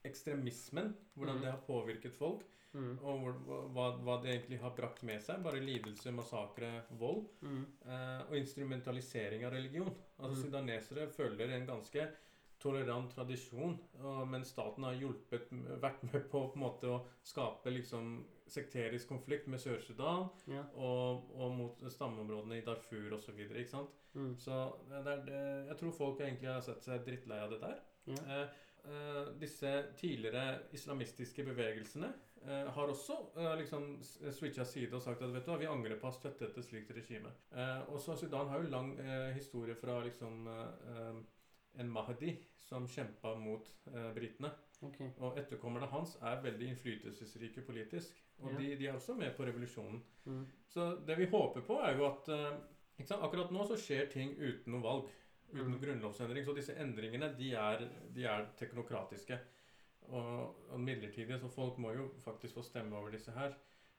S2: ekstremismen, hvordan
S1: Mhm.
S2: det har påvirket folk,
S1: Mm.
S2: og hva, hva det egentlig har brakt med seg. Bare lidelse, massakre, vold.
S1: Mm.
S2: Eh, og instrumentalisering av religion. Altså
S1: mm.
S2: Sudanesere følger en ganske tolerant tradisjon, og, men staten har hjulpet, vært med på, på måte å skape liksom sekterisk konflikt med Sør-Sudan
S1: Ja.
S2: og, og mot stammeområdene i Darfur osv. ikke sant?
S1: Mm.
S2: Så det det, jeg tror folk egentlig har sett seg drittlei av det der.
S1: Ja.
S2: Eh, Uh, disse tidligere islamistiske bevegelsene eh, har også eh, liksom switcha side og sagt at vet du hva, vi angrer på å ha støttet et slikt regime. Eh, også Sudan har jo lang eh, historie fra liksom eh, eh, en Mahdi som kjempa mot eh, britene.
S1: Okay.
S2: Og etterkommerne hans er veldig innflytelsesrike politisk. Og
S1: Ja.
S2: de, de er også med på revolusjonen.
S1: Mm.
S2: Så det vi håper på, er jo at eh? Akkurat nå så skjer ting uten noe valg. Uten
S1: Mm.
S2: grunnlovsendring. Så disse endringene, de er, de er teknokratiske. Og, og midlertidige, så folk må jo faktisk få stemme over disse her.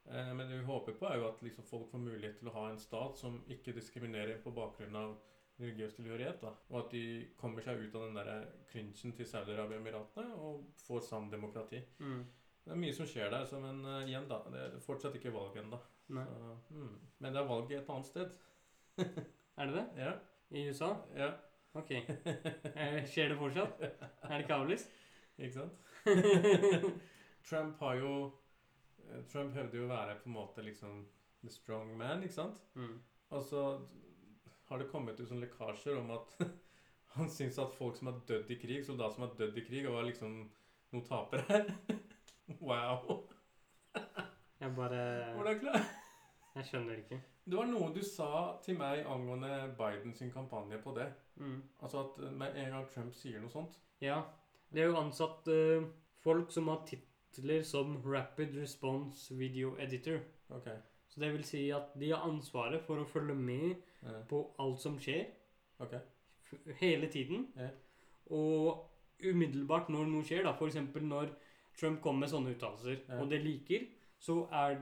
S2: Eh, men det vi håper på, er jo at liksom folk får mulighet til å ha en stat som ikke diskriminerer på bakgrunn av religiøs tilhørighet. da. Og at de kommer seg ut av den der cringen til Saudi-Arabia-emiratene og får sann demokrati.
S1: Mm.
S2: Det er mye som skjer der, så, men uh, igjen, da. Det er fortsatt ikke valg ennå. Mm. Men det er valg et annet sted.
S1: Er det det?
S2: Ja.
S1: I USA?
S2: ja.
S1: Ok. Eh, Skjer det fortsatt? Er det ikke avlyst?
S2: Ikke sant? Trump har jo eh, Trump hevder jo å være på en måte liksom the strong man, ikke sant?
S1: Mm.
S2: Og så har det kommet ut sånne lekkasjer om at han syns at folk som har dødd i krig, soldater som har dødd i krig, var liksom noen tapere wow.
S1: Jeg bare
S2: Hvordan klarer
S1: Jeg skjønner ikke.
S2: Det var noe du sa til meg angående Biden sin kampanje på det.
S1: Mm.
S2: Altså at med en gang Trump sier noe sånt
S1: Ja. Det er jo ansatt eh, folk som har titler som Rapid Response Video Editor.
S2: Ok.
S1: Så det vil si at de har ansvaret for å følge med
S2: eh,
S1: på alt som skjer,
S2: ok.
S1: f- hele tiden.
S2: Ja.
S1: Og umiddelbart når noe skjer, da, f.eks. når Trump kommer med sånne uttalelser,
S2: Ja.
S1: og det liker, så er,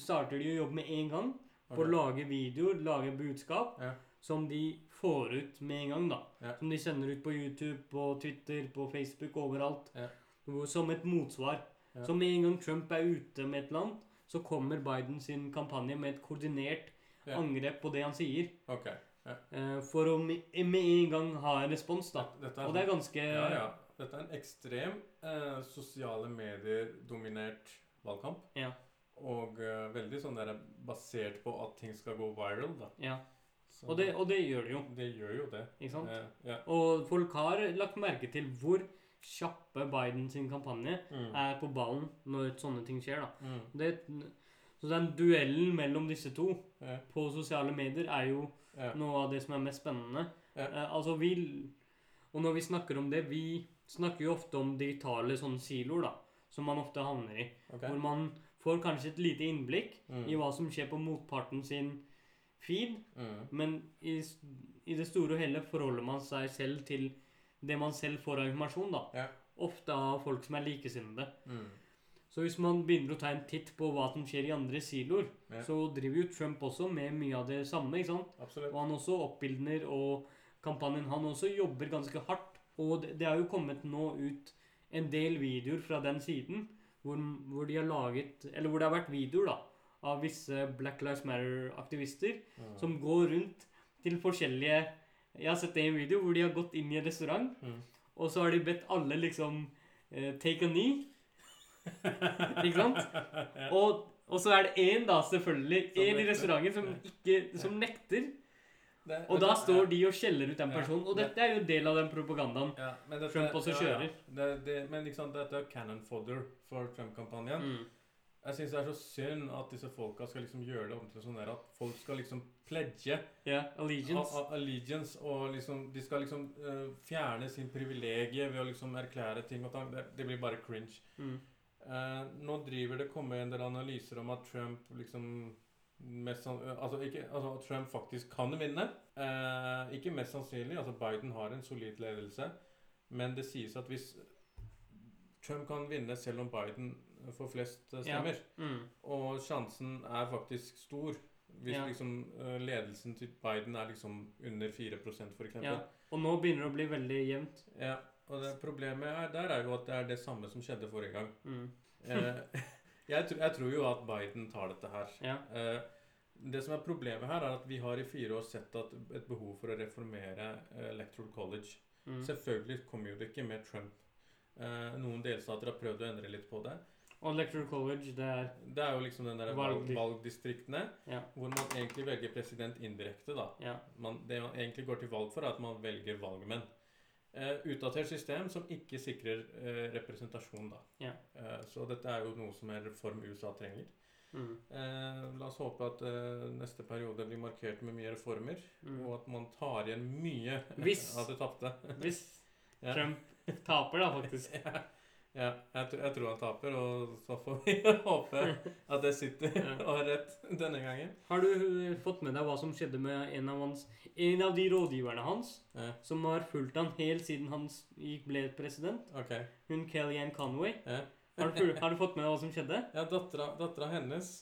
S1: starter de å jobbe med en gang på å lage videoer, lage budskap,
S2: Ja.
S1: som de får ut med en gang, da.
S2: Ja.
S1: Som de sender ut på YouTube, på Twitter, på Facebook, overalt.
S2: Ja.
S1: Som et motsvar.
S2: Ja.
S1: Så med en gang Trump er ute med et eller annet, så kommer Biden sin kampanje med et koordinert angrep på det han sier.
S2: Okay.
S1: eh, For å med en gang ha en respons, da.
S2: Dette
S1: Og det er ganske
S2: ja, ja. Dette er en ekstrem eh, sosiale medier-dominert valgkamp.
S1: Ja.
S2: Og eh, veldig sånn der basert på at ting skal gå viral, da.
S1: ja. Og, det, og det gjør det jo.
S2: det gjør jo det.
S1: Ikke sant?
S2: Eh, ja.
S1: Og folk har lagt merke til hvor kjappe Biden sin kampanje
S2: Mm.
S1: er på ballen når sånne ting skjer. da.
S2: Mm.
S1: Det, så den duellen mellom disse to
S2: Ja.
S1: på sosiale medier er jo noe av det som er mest spennende. Eh, altså vi, Og når vi snakker om det Vi snakker jo ofte om digitale sånne siloer, da, som man ofte havner i.
S2: Okay.
S1: Hvor man får kanskje et lite innblikk
S2: Mm.
S1: i hva som skjer på motparten sin feed,
S2: Mm.
S1: men i, i det store og hele forholder man seg selv til det man selv får av informasjon. da.
S2: Ja.
S1: Ofte av folk som er likesinnede.
S2: Mm.
S1: Så hvis man begynner å ta en titt på hva som skjer i andre siloer,
S2: Ja.
S1: så driver jo Trump også med mye av det samme. ikke sant?
S2: Absolutt.
S1: Og han også oppildner, og kampanjen han også jobber ganske hardt. Og det, det er jo kommet nå ut en del videoer fra den siden hvor, hvor de har laget Eller hvor det har vært videoer da, av visse Black Lives Matter-aktivister
S2: Mm.
S1: som går rundt til forskjellige Jeg har sett det en video hvor de har gått inn i en restaurant,
S2: Mm.
S1: og så har de bedt alle liksom eh, take a knee. Ikke sant? Og, og så er det én, da, selvfølgelig, én i restauranten som, ikke, som nekter.
S2: Det-
S1: Og da
S2: du-
S1: står de og skjeller ut den
S2: Ja.
S1: personen. Og dette er jo en del av den propagandaen.
S2: ja, men dette,
S1: Trump også kjører.
S2: Ja. Det, det, men sant, dette er cannon fodder for Trump-kampanjen.
S1: Mm.
S2: Jeg syns det er så synd at disse folka skal liksom gjøre det om til sånn der at folk skal liksom pledge
S1: Ja, allegiance.
S2: a- a- allegiance og liksom De skal liksom uh, fjerne sin privilegie ved å liksom erklære ting og tang. Det, det blir bare cringe.
S1: Mm.
S2: Uh, nå driver det kommer en del analyser om at Trump liksom mest sann- eh, altså, ikke, altså at Trump faktisk kan vinne. Uh, ikke mest sannsynlig. altså Biden har en solid ledelse. Men det sies at hvis Trump kan vinne selv om Biden får flest stemmer.
S1: Ja. Mm.
S2: Og sjansen er faktisk stor. Hvis
S1: Ja.
S2: liksom eh, ledelsen til Biden er liksom under 4 f.eks.
S1: Ja. Og nå begynner det å bli veldig jevnt.
S2: Ja, og det problemet er, der er jo at det er det samme som skjedde forrige gang.
S1: Mm.
S2: Eh, jeg, tr jeg tror jo at Biden tar dette her.
S1: Ja.
S2: Eh, det som er problemet her, er at vi har i fire år sett at et behov for å reformere eh, Electoral College.
S1: Mm.
S2: Selvfølgelig kommer jo det ikke med Trump. Eh, noen delstater har prøvd å endre litt på det.
S1: Og Electoral College, det er
S2: Det er jo liksom den der valg valgdistriktene
S1: Ja.
S2: hvor man egentlig velger president indirekte. da.
S1: Ja.
S2: Man, det man egentlig går til valg for, er at man velger valgmenn. Uh, utdatert system som ikke sikrer uh, representasjon. da.
S1: Ja.
S2: Uh, så dette er jo noe som en reform USA trenger.
S1: Mm.
S2: La oss håpe at neste periode blir markert med mye reformer,
S1: Mm.
S2: og at man tar igjen mye
S1: Hvis-
S2: av det tapte.
S1: Hvis. Trump taper, da, faktisk.
S2: ja, ja jeg, jeg tror han taper, og så får vi håpe at det sitter og har rett denne gangen.
S1: Har du uh, fått med deg hva som skjedde med en av, hans, en av de rådgiverne hans,
S2: Ja.
S1: som har fulgt han helt siden han ble president?
S2: Okay.
S1: Hun Kellyanne Conway.
S2: Ja.
S1: Har du, har du fått med deg hva som skjedde?
S2: Ja, dattera, dattera hennes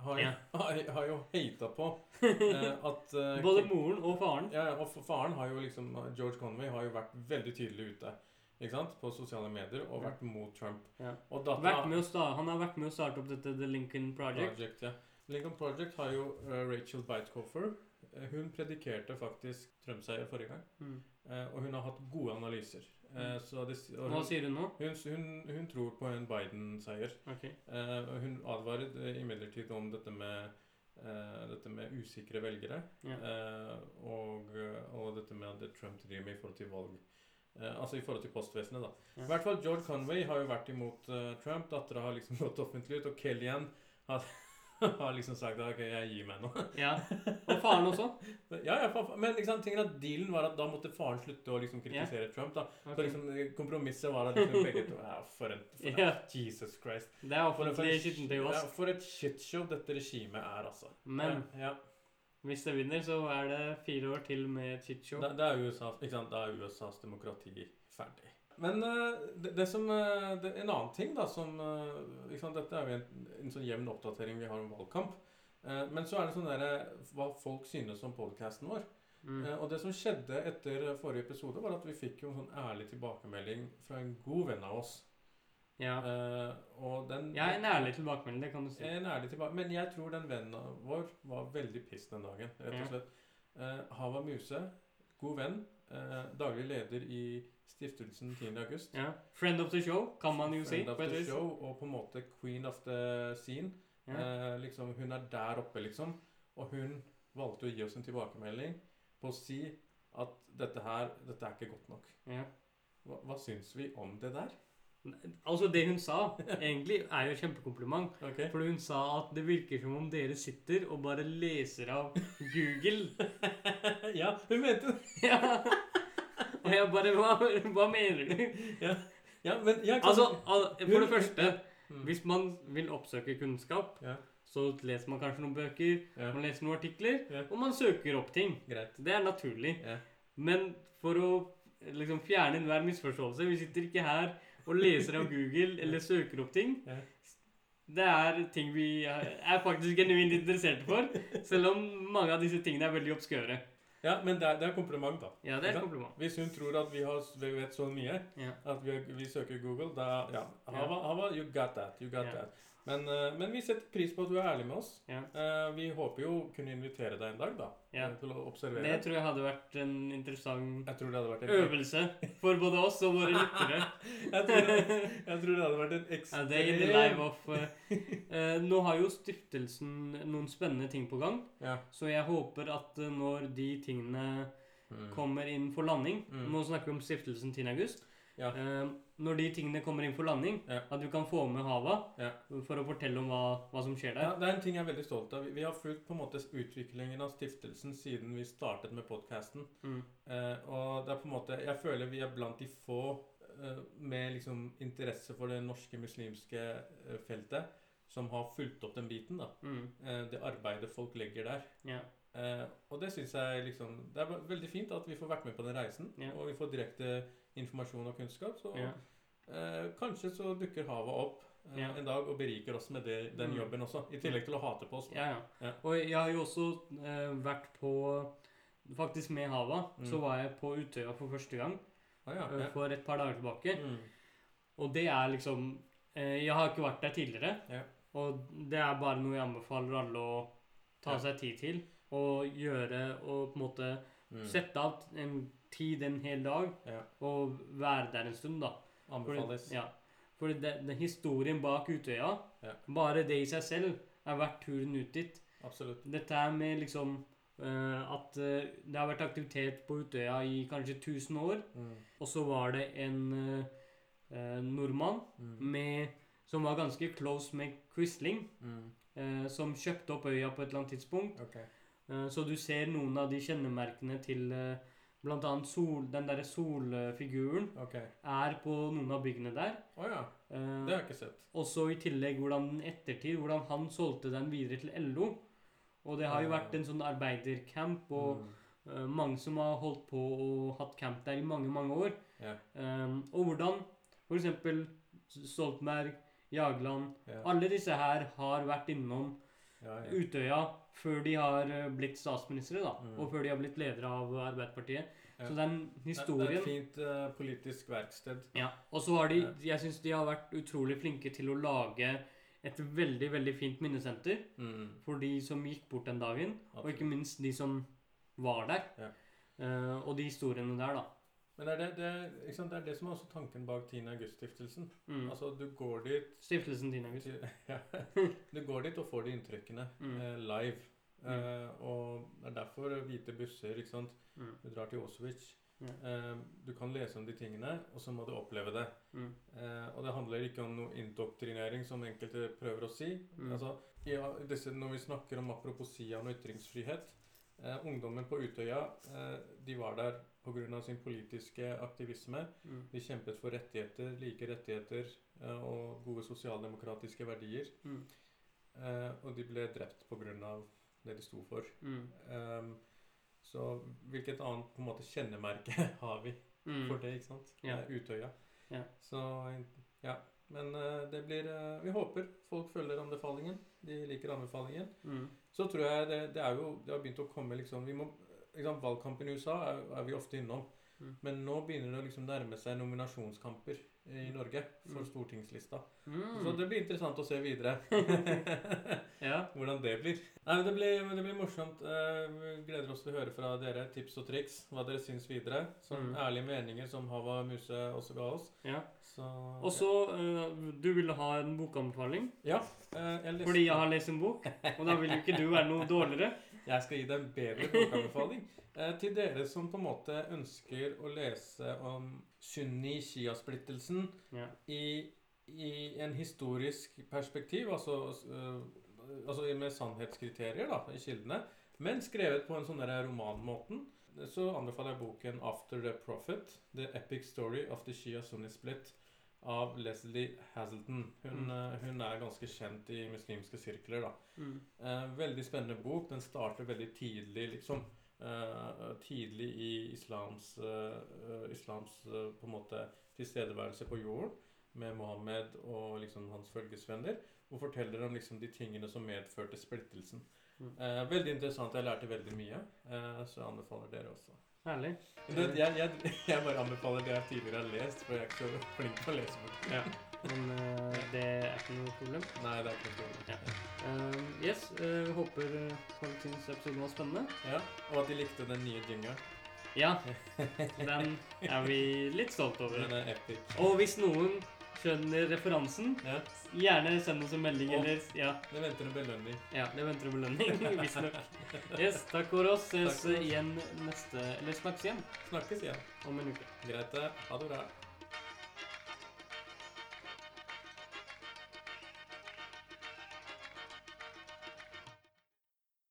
S2: har,
S1: Ja.
S2: har, har jo hata på eh, at eh,
S1: Både moren og faren.
S2: ja, og faren har jo liksom George Conway har jo vært veldig tydelig ute ikke sant, på sosiale medier og vært mot Trump.
S1: Ja.
S2: Og dattera
S1: han har vært med å starte opp dette The Lincoln Project.
S2: Project, ja. Lincoln Project har jo uh, Rachel Beitkofer. Eh, hun predikerte faktisk Trump-seier forrige gang.
S1: Mm.
S2: Uh, og hun har hatt gode analyser.
S1: Mm.
S2: så det, og
S1: Hva sier hun nå?
S2: hun, hun, hun tror på en Biden-seier. Okay. Hun advaret eh, imidlertid om dette med, Uh, dette med usikre velgere.
S1: yeah.
S2: uh, og, og dette med det Trump driver med i forhold til valg. Eh, altså i forhold til postvesenet, da. I hvert fall George Conway har jo vært imot uh, Trump. Dattera har liksom gått offentlig ut. Og Kellyan har, har liksom sagt at ok, jeg gir meg nå.
S1: Ja. Og faren også?
S2: ja, ja, fa- fa- Men liksom, tingen at dealen var at da måtte faren slutte å liksom kritisere Trump. da. Så liksom eh, kompromisset var at liksom begge to ja, For en, for
S1: Ja.
S2: Jesus Christ.
S1: Det er offentlig
S2: en-
S1: skittentøy
S2: ja, for et shitshow dette regimet er, altså.
S1: Men
S2: ja,
S1: hvis det vinner, så er det fire år til med Chicho. Da,
S2: da, det, er er USAs demokrati ferdig. Men eh, det, det som, eh, det, en annen ting da, som eh, Dette er jo en, en sånn jevn oppdatering vi har om valgkamp. Men så er det sånn der, hva folk synes om podkasten vår.
S1: Mm.
S2: Og det som skjedde etter forrige episode, var at vi fikk jo en sånn ærlig tilbakemelding fra en god venn av oss.
S1: Ja.
S2: Uh, den
S1: Jeg er en ærlig tilbakemelding, det kan du si.
S2: En ærlig tilbake, Men jeg tror den vennen vår var veldig piss den dagen, rett og slett. Uh, Hava Muse, god venn, uh, daglig leder i stiftelsen 10. august.
S1: Ja. Friend of the show, kan man jo si.
S2: Friend of the show, og på en måte queen of the scene.
S1: Ja.
S2: Liksom, hun er der oppe, liksom. Og hun valgte å gi oss en tilbakemelding på å si at dette her, dette er ikke godt nok.
S1: Ja.
S2: Hva, hva syns vi om det der?
S1: Altså, det hun sa, egentlig er jo et kjempekompliment.
S2: Okay.
S1: For hun sa at det virker som om dere sitter og bare leser av Google.
S2: ja, hun mente det.
S1: ja. Og jeg bare Hva, hva mener du?
S2: Ja, men jeg kan
S1: Altså, al- for det første,
S2: Mm.
S1: hvis man vil oppsøke kunnskap,
S2: Ja.
S1: så leser man kanskje noen bøker,
S2: Ja.
S1: man leser noen artikler,
S2: Ja.
S1: og man søker opp ting.
S2: Greit.
S1: Det er naturlig.
S2: Ja.
S1: Men for å liksom fjerne enhver misforståelse Vi sitter ikke her og leser av Google eller søker opp ting. Det er ting vi er faktisk genuint interesserte for, selv om mange av disse tingene er veldig obskøre.
S2: Ja, men det er, det er kompliment, da.
S1: Ja, det er kompliment.
S2: Hvis hun tror at vi, har, vi vet så mye,
S1: Ja.
S2: at vi, vi søker Google, da Ja. Hava, Hava, you got that. You got
S1: Ja.
S2: that. Men, eh, men vi setter pris på at du er ærlig med oss.
S1: Ja.
S2: Eh, vi håper jo kunne invitere deg en dag, da.
S1: Ja.
S2: eh, Til å observere.
S1: Det tror jeg hadde vært en interessant
S2: vært en
S1: øvelse for både oss og våre lyttere.
S2: jeg, tror det, jeg tror det hadde vært en
S1: Ja,
S2: ekstrem
S1: det er the live of eh, eh, Nå har jo stiftelsen noen spennende ting på gang,
S2: Ja.
S1: så jeg håper at når de tingene
S2: Mm.
S1: kommer inn for landing
S2: Mm.
S1: Nå snakker vi om stiftelsen 10.
S2: Ja.
S1: Eh, når de tingene kommer inn for landing,
S2: Ja.
S1: at du kan få med Hava
S2: Ja.
S1: for å fortelle om hva, hva som skjer
S2: Ja,
S1: der.
S2: det er en ting jeg er veldig stolt av. Vi, har fulgt på en måte utviklingen av stiftelsen siden vi startet med podkasten.
S1: Mm.
S2: Eh, og det er på en måte Jeg føler vi er blant de få eh, med liksom interesse for det norske muslimske eh, feltet som har fulgt opp den biten. da
S1: Mm.
S2: eh, Det arbeidet folk legger der.
S1: Ja.
S2: Eh, og det syns jeg liksom Det er veldig fint at vi får vært med på den reisen.
S1: Ja.
S2: Og vi får direkte informasjon og kunnskap. Så
S1: Ja.
S2: eh, kanskje så dukker havet opp eh,
S1: Ja.
S2: en dag og beriker oss med det, den
S1: Mm.
S2: jobben også. I tillegg til å hate på oss.
S1: Ja, ja. Og jeg har jo også eh, vært på Faktisk med Hava
S2: Mm.
S1: så var jeg på Utøya for første gang
S2: Ah, ja, ja.
S1: for et par dager tilbake.
S2: Mm.
S1: Og det er liksom eh, Jeg har ikke vært der tidligere.
S2: Ja.
S1: Og det er bare noe jeg anbefaler alle å ta seg tid til. Og gjøre og på en måte
S2: Mm.
S1: sette av en tid en hel dag
S2: Ja.
S1: og være der en stund, da. For,
S2: Anbefales.
S1: ja. For det, det, historien bak Utøya,
S2: Ja.
S1: bare det i seg selv, er verdt turen ut dit.
S2: Absolutt.
S1: Dette er med liksom uh, at uh, det har vært aktivitet på Utøya i kanskje 1000 år.
S2: Mm.
S1: Og så var det en uh, nordmann
S2: Mm.
S1: med, som var ganske close med Quisling,
S2: Mm.
S1: eh, som kjøpte opp øya på et eller annet tidspunkt.
S2: Okay.
S1: Eh, så du ser noen av de kjennemerkene til eh, blant annet sol, den derre solfiguren
S2: okay.
S1: er på noen av byggene der.
S2: Oh, ja.
S1: Eh,
S2: Det har jeg ikke sett.
S1: også i tillegg hvordan ettertid, hvordan han solgte den videre til LO. Og det har jo
S2: Ah.
S1: vært en sånn arbeidercamp og
S2: Mm.
S1: eh, mange som har holdt på og hatt camp der i mange, mange år.
S2: Yeah.
S1: Eh, og hvordan f.eks. Stoltenberg, Jagland
S2: yeah.
S1: Alle disse her har vært innom
S2: Ja, ja.
S1: Utøya før de har eh, blitt statsministre, da.
S2: Mm.
S1: Og før de har blitt ledere av Arbeiderpartiet.
S2: Ja.
S1: Så den
S2: historien Det er et fint uh, politisk verksted.
S1: ja. Og så har de. Jeg syns de har vært utrolig flinke til å lage et veldig, veldig fint minnesenter
S2: Mm.
S1: for de som gikk bort den dagen, og ikke minst de som var der.
S2: Ja.
S1: Uh, og de historiene der, da.
S2: Men det er det, det, det er det som er også tanken bak 10. august-stiftelsen.
S1: Mm.
S2: Altså, du går dit
S1: Stiftelsen 10. August.
S2: ja. Du går dit og får de inntrykkene
S1: Mm.
S2: eh, live.
S1: Mm.
S2: Eh, og det er derfor hvite busser, ikke sant.
S1: Mm.
S2: Du drar til Auschwitz.
S1: Mm.
S2: Uh, du kan lese om de tingene, og så må du oppleve det. Eh, og det handler ikke om noe indoktrinering, som enkelte prøver å si.
S1: Mm.
S2: Altså, ja, disse, når vi snakker om aproposian og ytringsfrihet Ungdommen på Utøya de var der pga. sin politiske aktivisme. De kjempet for rettigheter, like rettigheter og gode sosialdemokratiske verdier. Og de ble drept pga. Det de sto for.
S1: Mm.
S2: Um, så hvilket annet på en måte kjennemerke har vi
S1: Mm.
S2: for det, ikke sant?
S1: Ja.
S2: Er Utøya.
S1: Ja.
S2: Så ja. Men uh, det blir uh, Vi håper folk følger anbefalingen. De liker anbefalingen.
S1: Mm.
S2: Så tror jeg det, det er jo Det har begynt å komme liksom vi må, liksom, Valgkampen i USA er, er vi ofte innom.
S1: Mm.
S2: Men nå begynner det å liksom nærme seg nominasjonskamper i Norge for
S1: Mm.
S2: stortingslista.
S1: Mm.
S2: Så det blir interessant å se videre.
S1: Ja.
S2: Hvordan det blir. Nei, men det blir, det blir morsomt. Eh, vi gleder oss til å høre fra dere tips og triks. Hva dere syns videre. Som
S1: Mm.
S2: ærlige meninger som Hava Muse også ga oss.
S1: ja.
S2: Så
S1: Og så eh, Du ville ha en bokanbefaling
S2: Ja. eh, jeg
S1: fordi jeg har lest en bok, og da vil jo ikke du være noe dårligere.
S2: Jeg skal gi deg en bedre bokanbefaling. Eh, til dere som på en måte ønsker å lese om sunni-shia-splittelsen
S1: Ja.
S2: i, i en historisk perspektiv, altså, uh, altså med sannhetskriterier da, i kildene, men skrevet på en sånn romanmåten, så anbefaler jeg boken 'After the Prophet', 'The Epic Story of the Shia-Sunni Split' av Leslie Hazelton. Hun,
S1: Mm.
S2: øh, hun er ganske kjent i muslimske sirkler. da.
S1: Mm.
S2: Eh, veldig spennende bok. Den starter veldig tidlig, liksom. Eh, tidlig i islams, eh, eh, islams på en måte tilstedeværelse på jorden med Mohammed og liksom hans følgesvenner. Og forteller om liksom de tingene som medførte splittelsen.
S1: Mm.
S2: Eh, veldig interessant. Jeg lærte veldig mye. Eh, så jeg anbefaler dere også.
S1: Herlig.
S2: Jeg, jeg, jeg bare anbefaler det jeg tidligere har lest, for jeg er ikke så flink til å lese bøker.
S1: Ja. Men uh, det er ikke noe problem.
S2: Nei, det er ikke noe problem.
S1: Ja. Uh, yes, vi håper folk syns episoden var spennende.
S2: Ja, og at de likte den nye jingeren.
S1: Ja, den er vi litt stolt over.
S2: Den er epic.
S1: Og hvis noen skjønner referansen,
S2: Ja,
S1: gjerne send oss en melding,
S2: Oh,
S1: eller Ja,
S2: det venter en belønning.
S1: ja det venter en belønning, visstnok. Yes, takk for oss. Ses igjen neste Eller snakkes igjen
S2: Snakkes igjen.
S1: om en uke.
S2: Greit det. Ha det bra.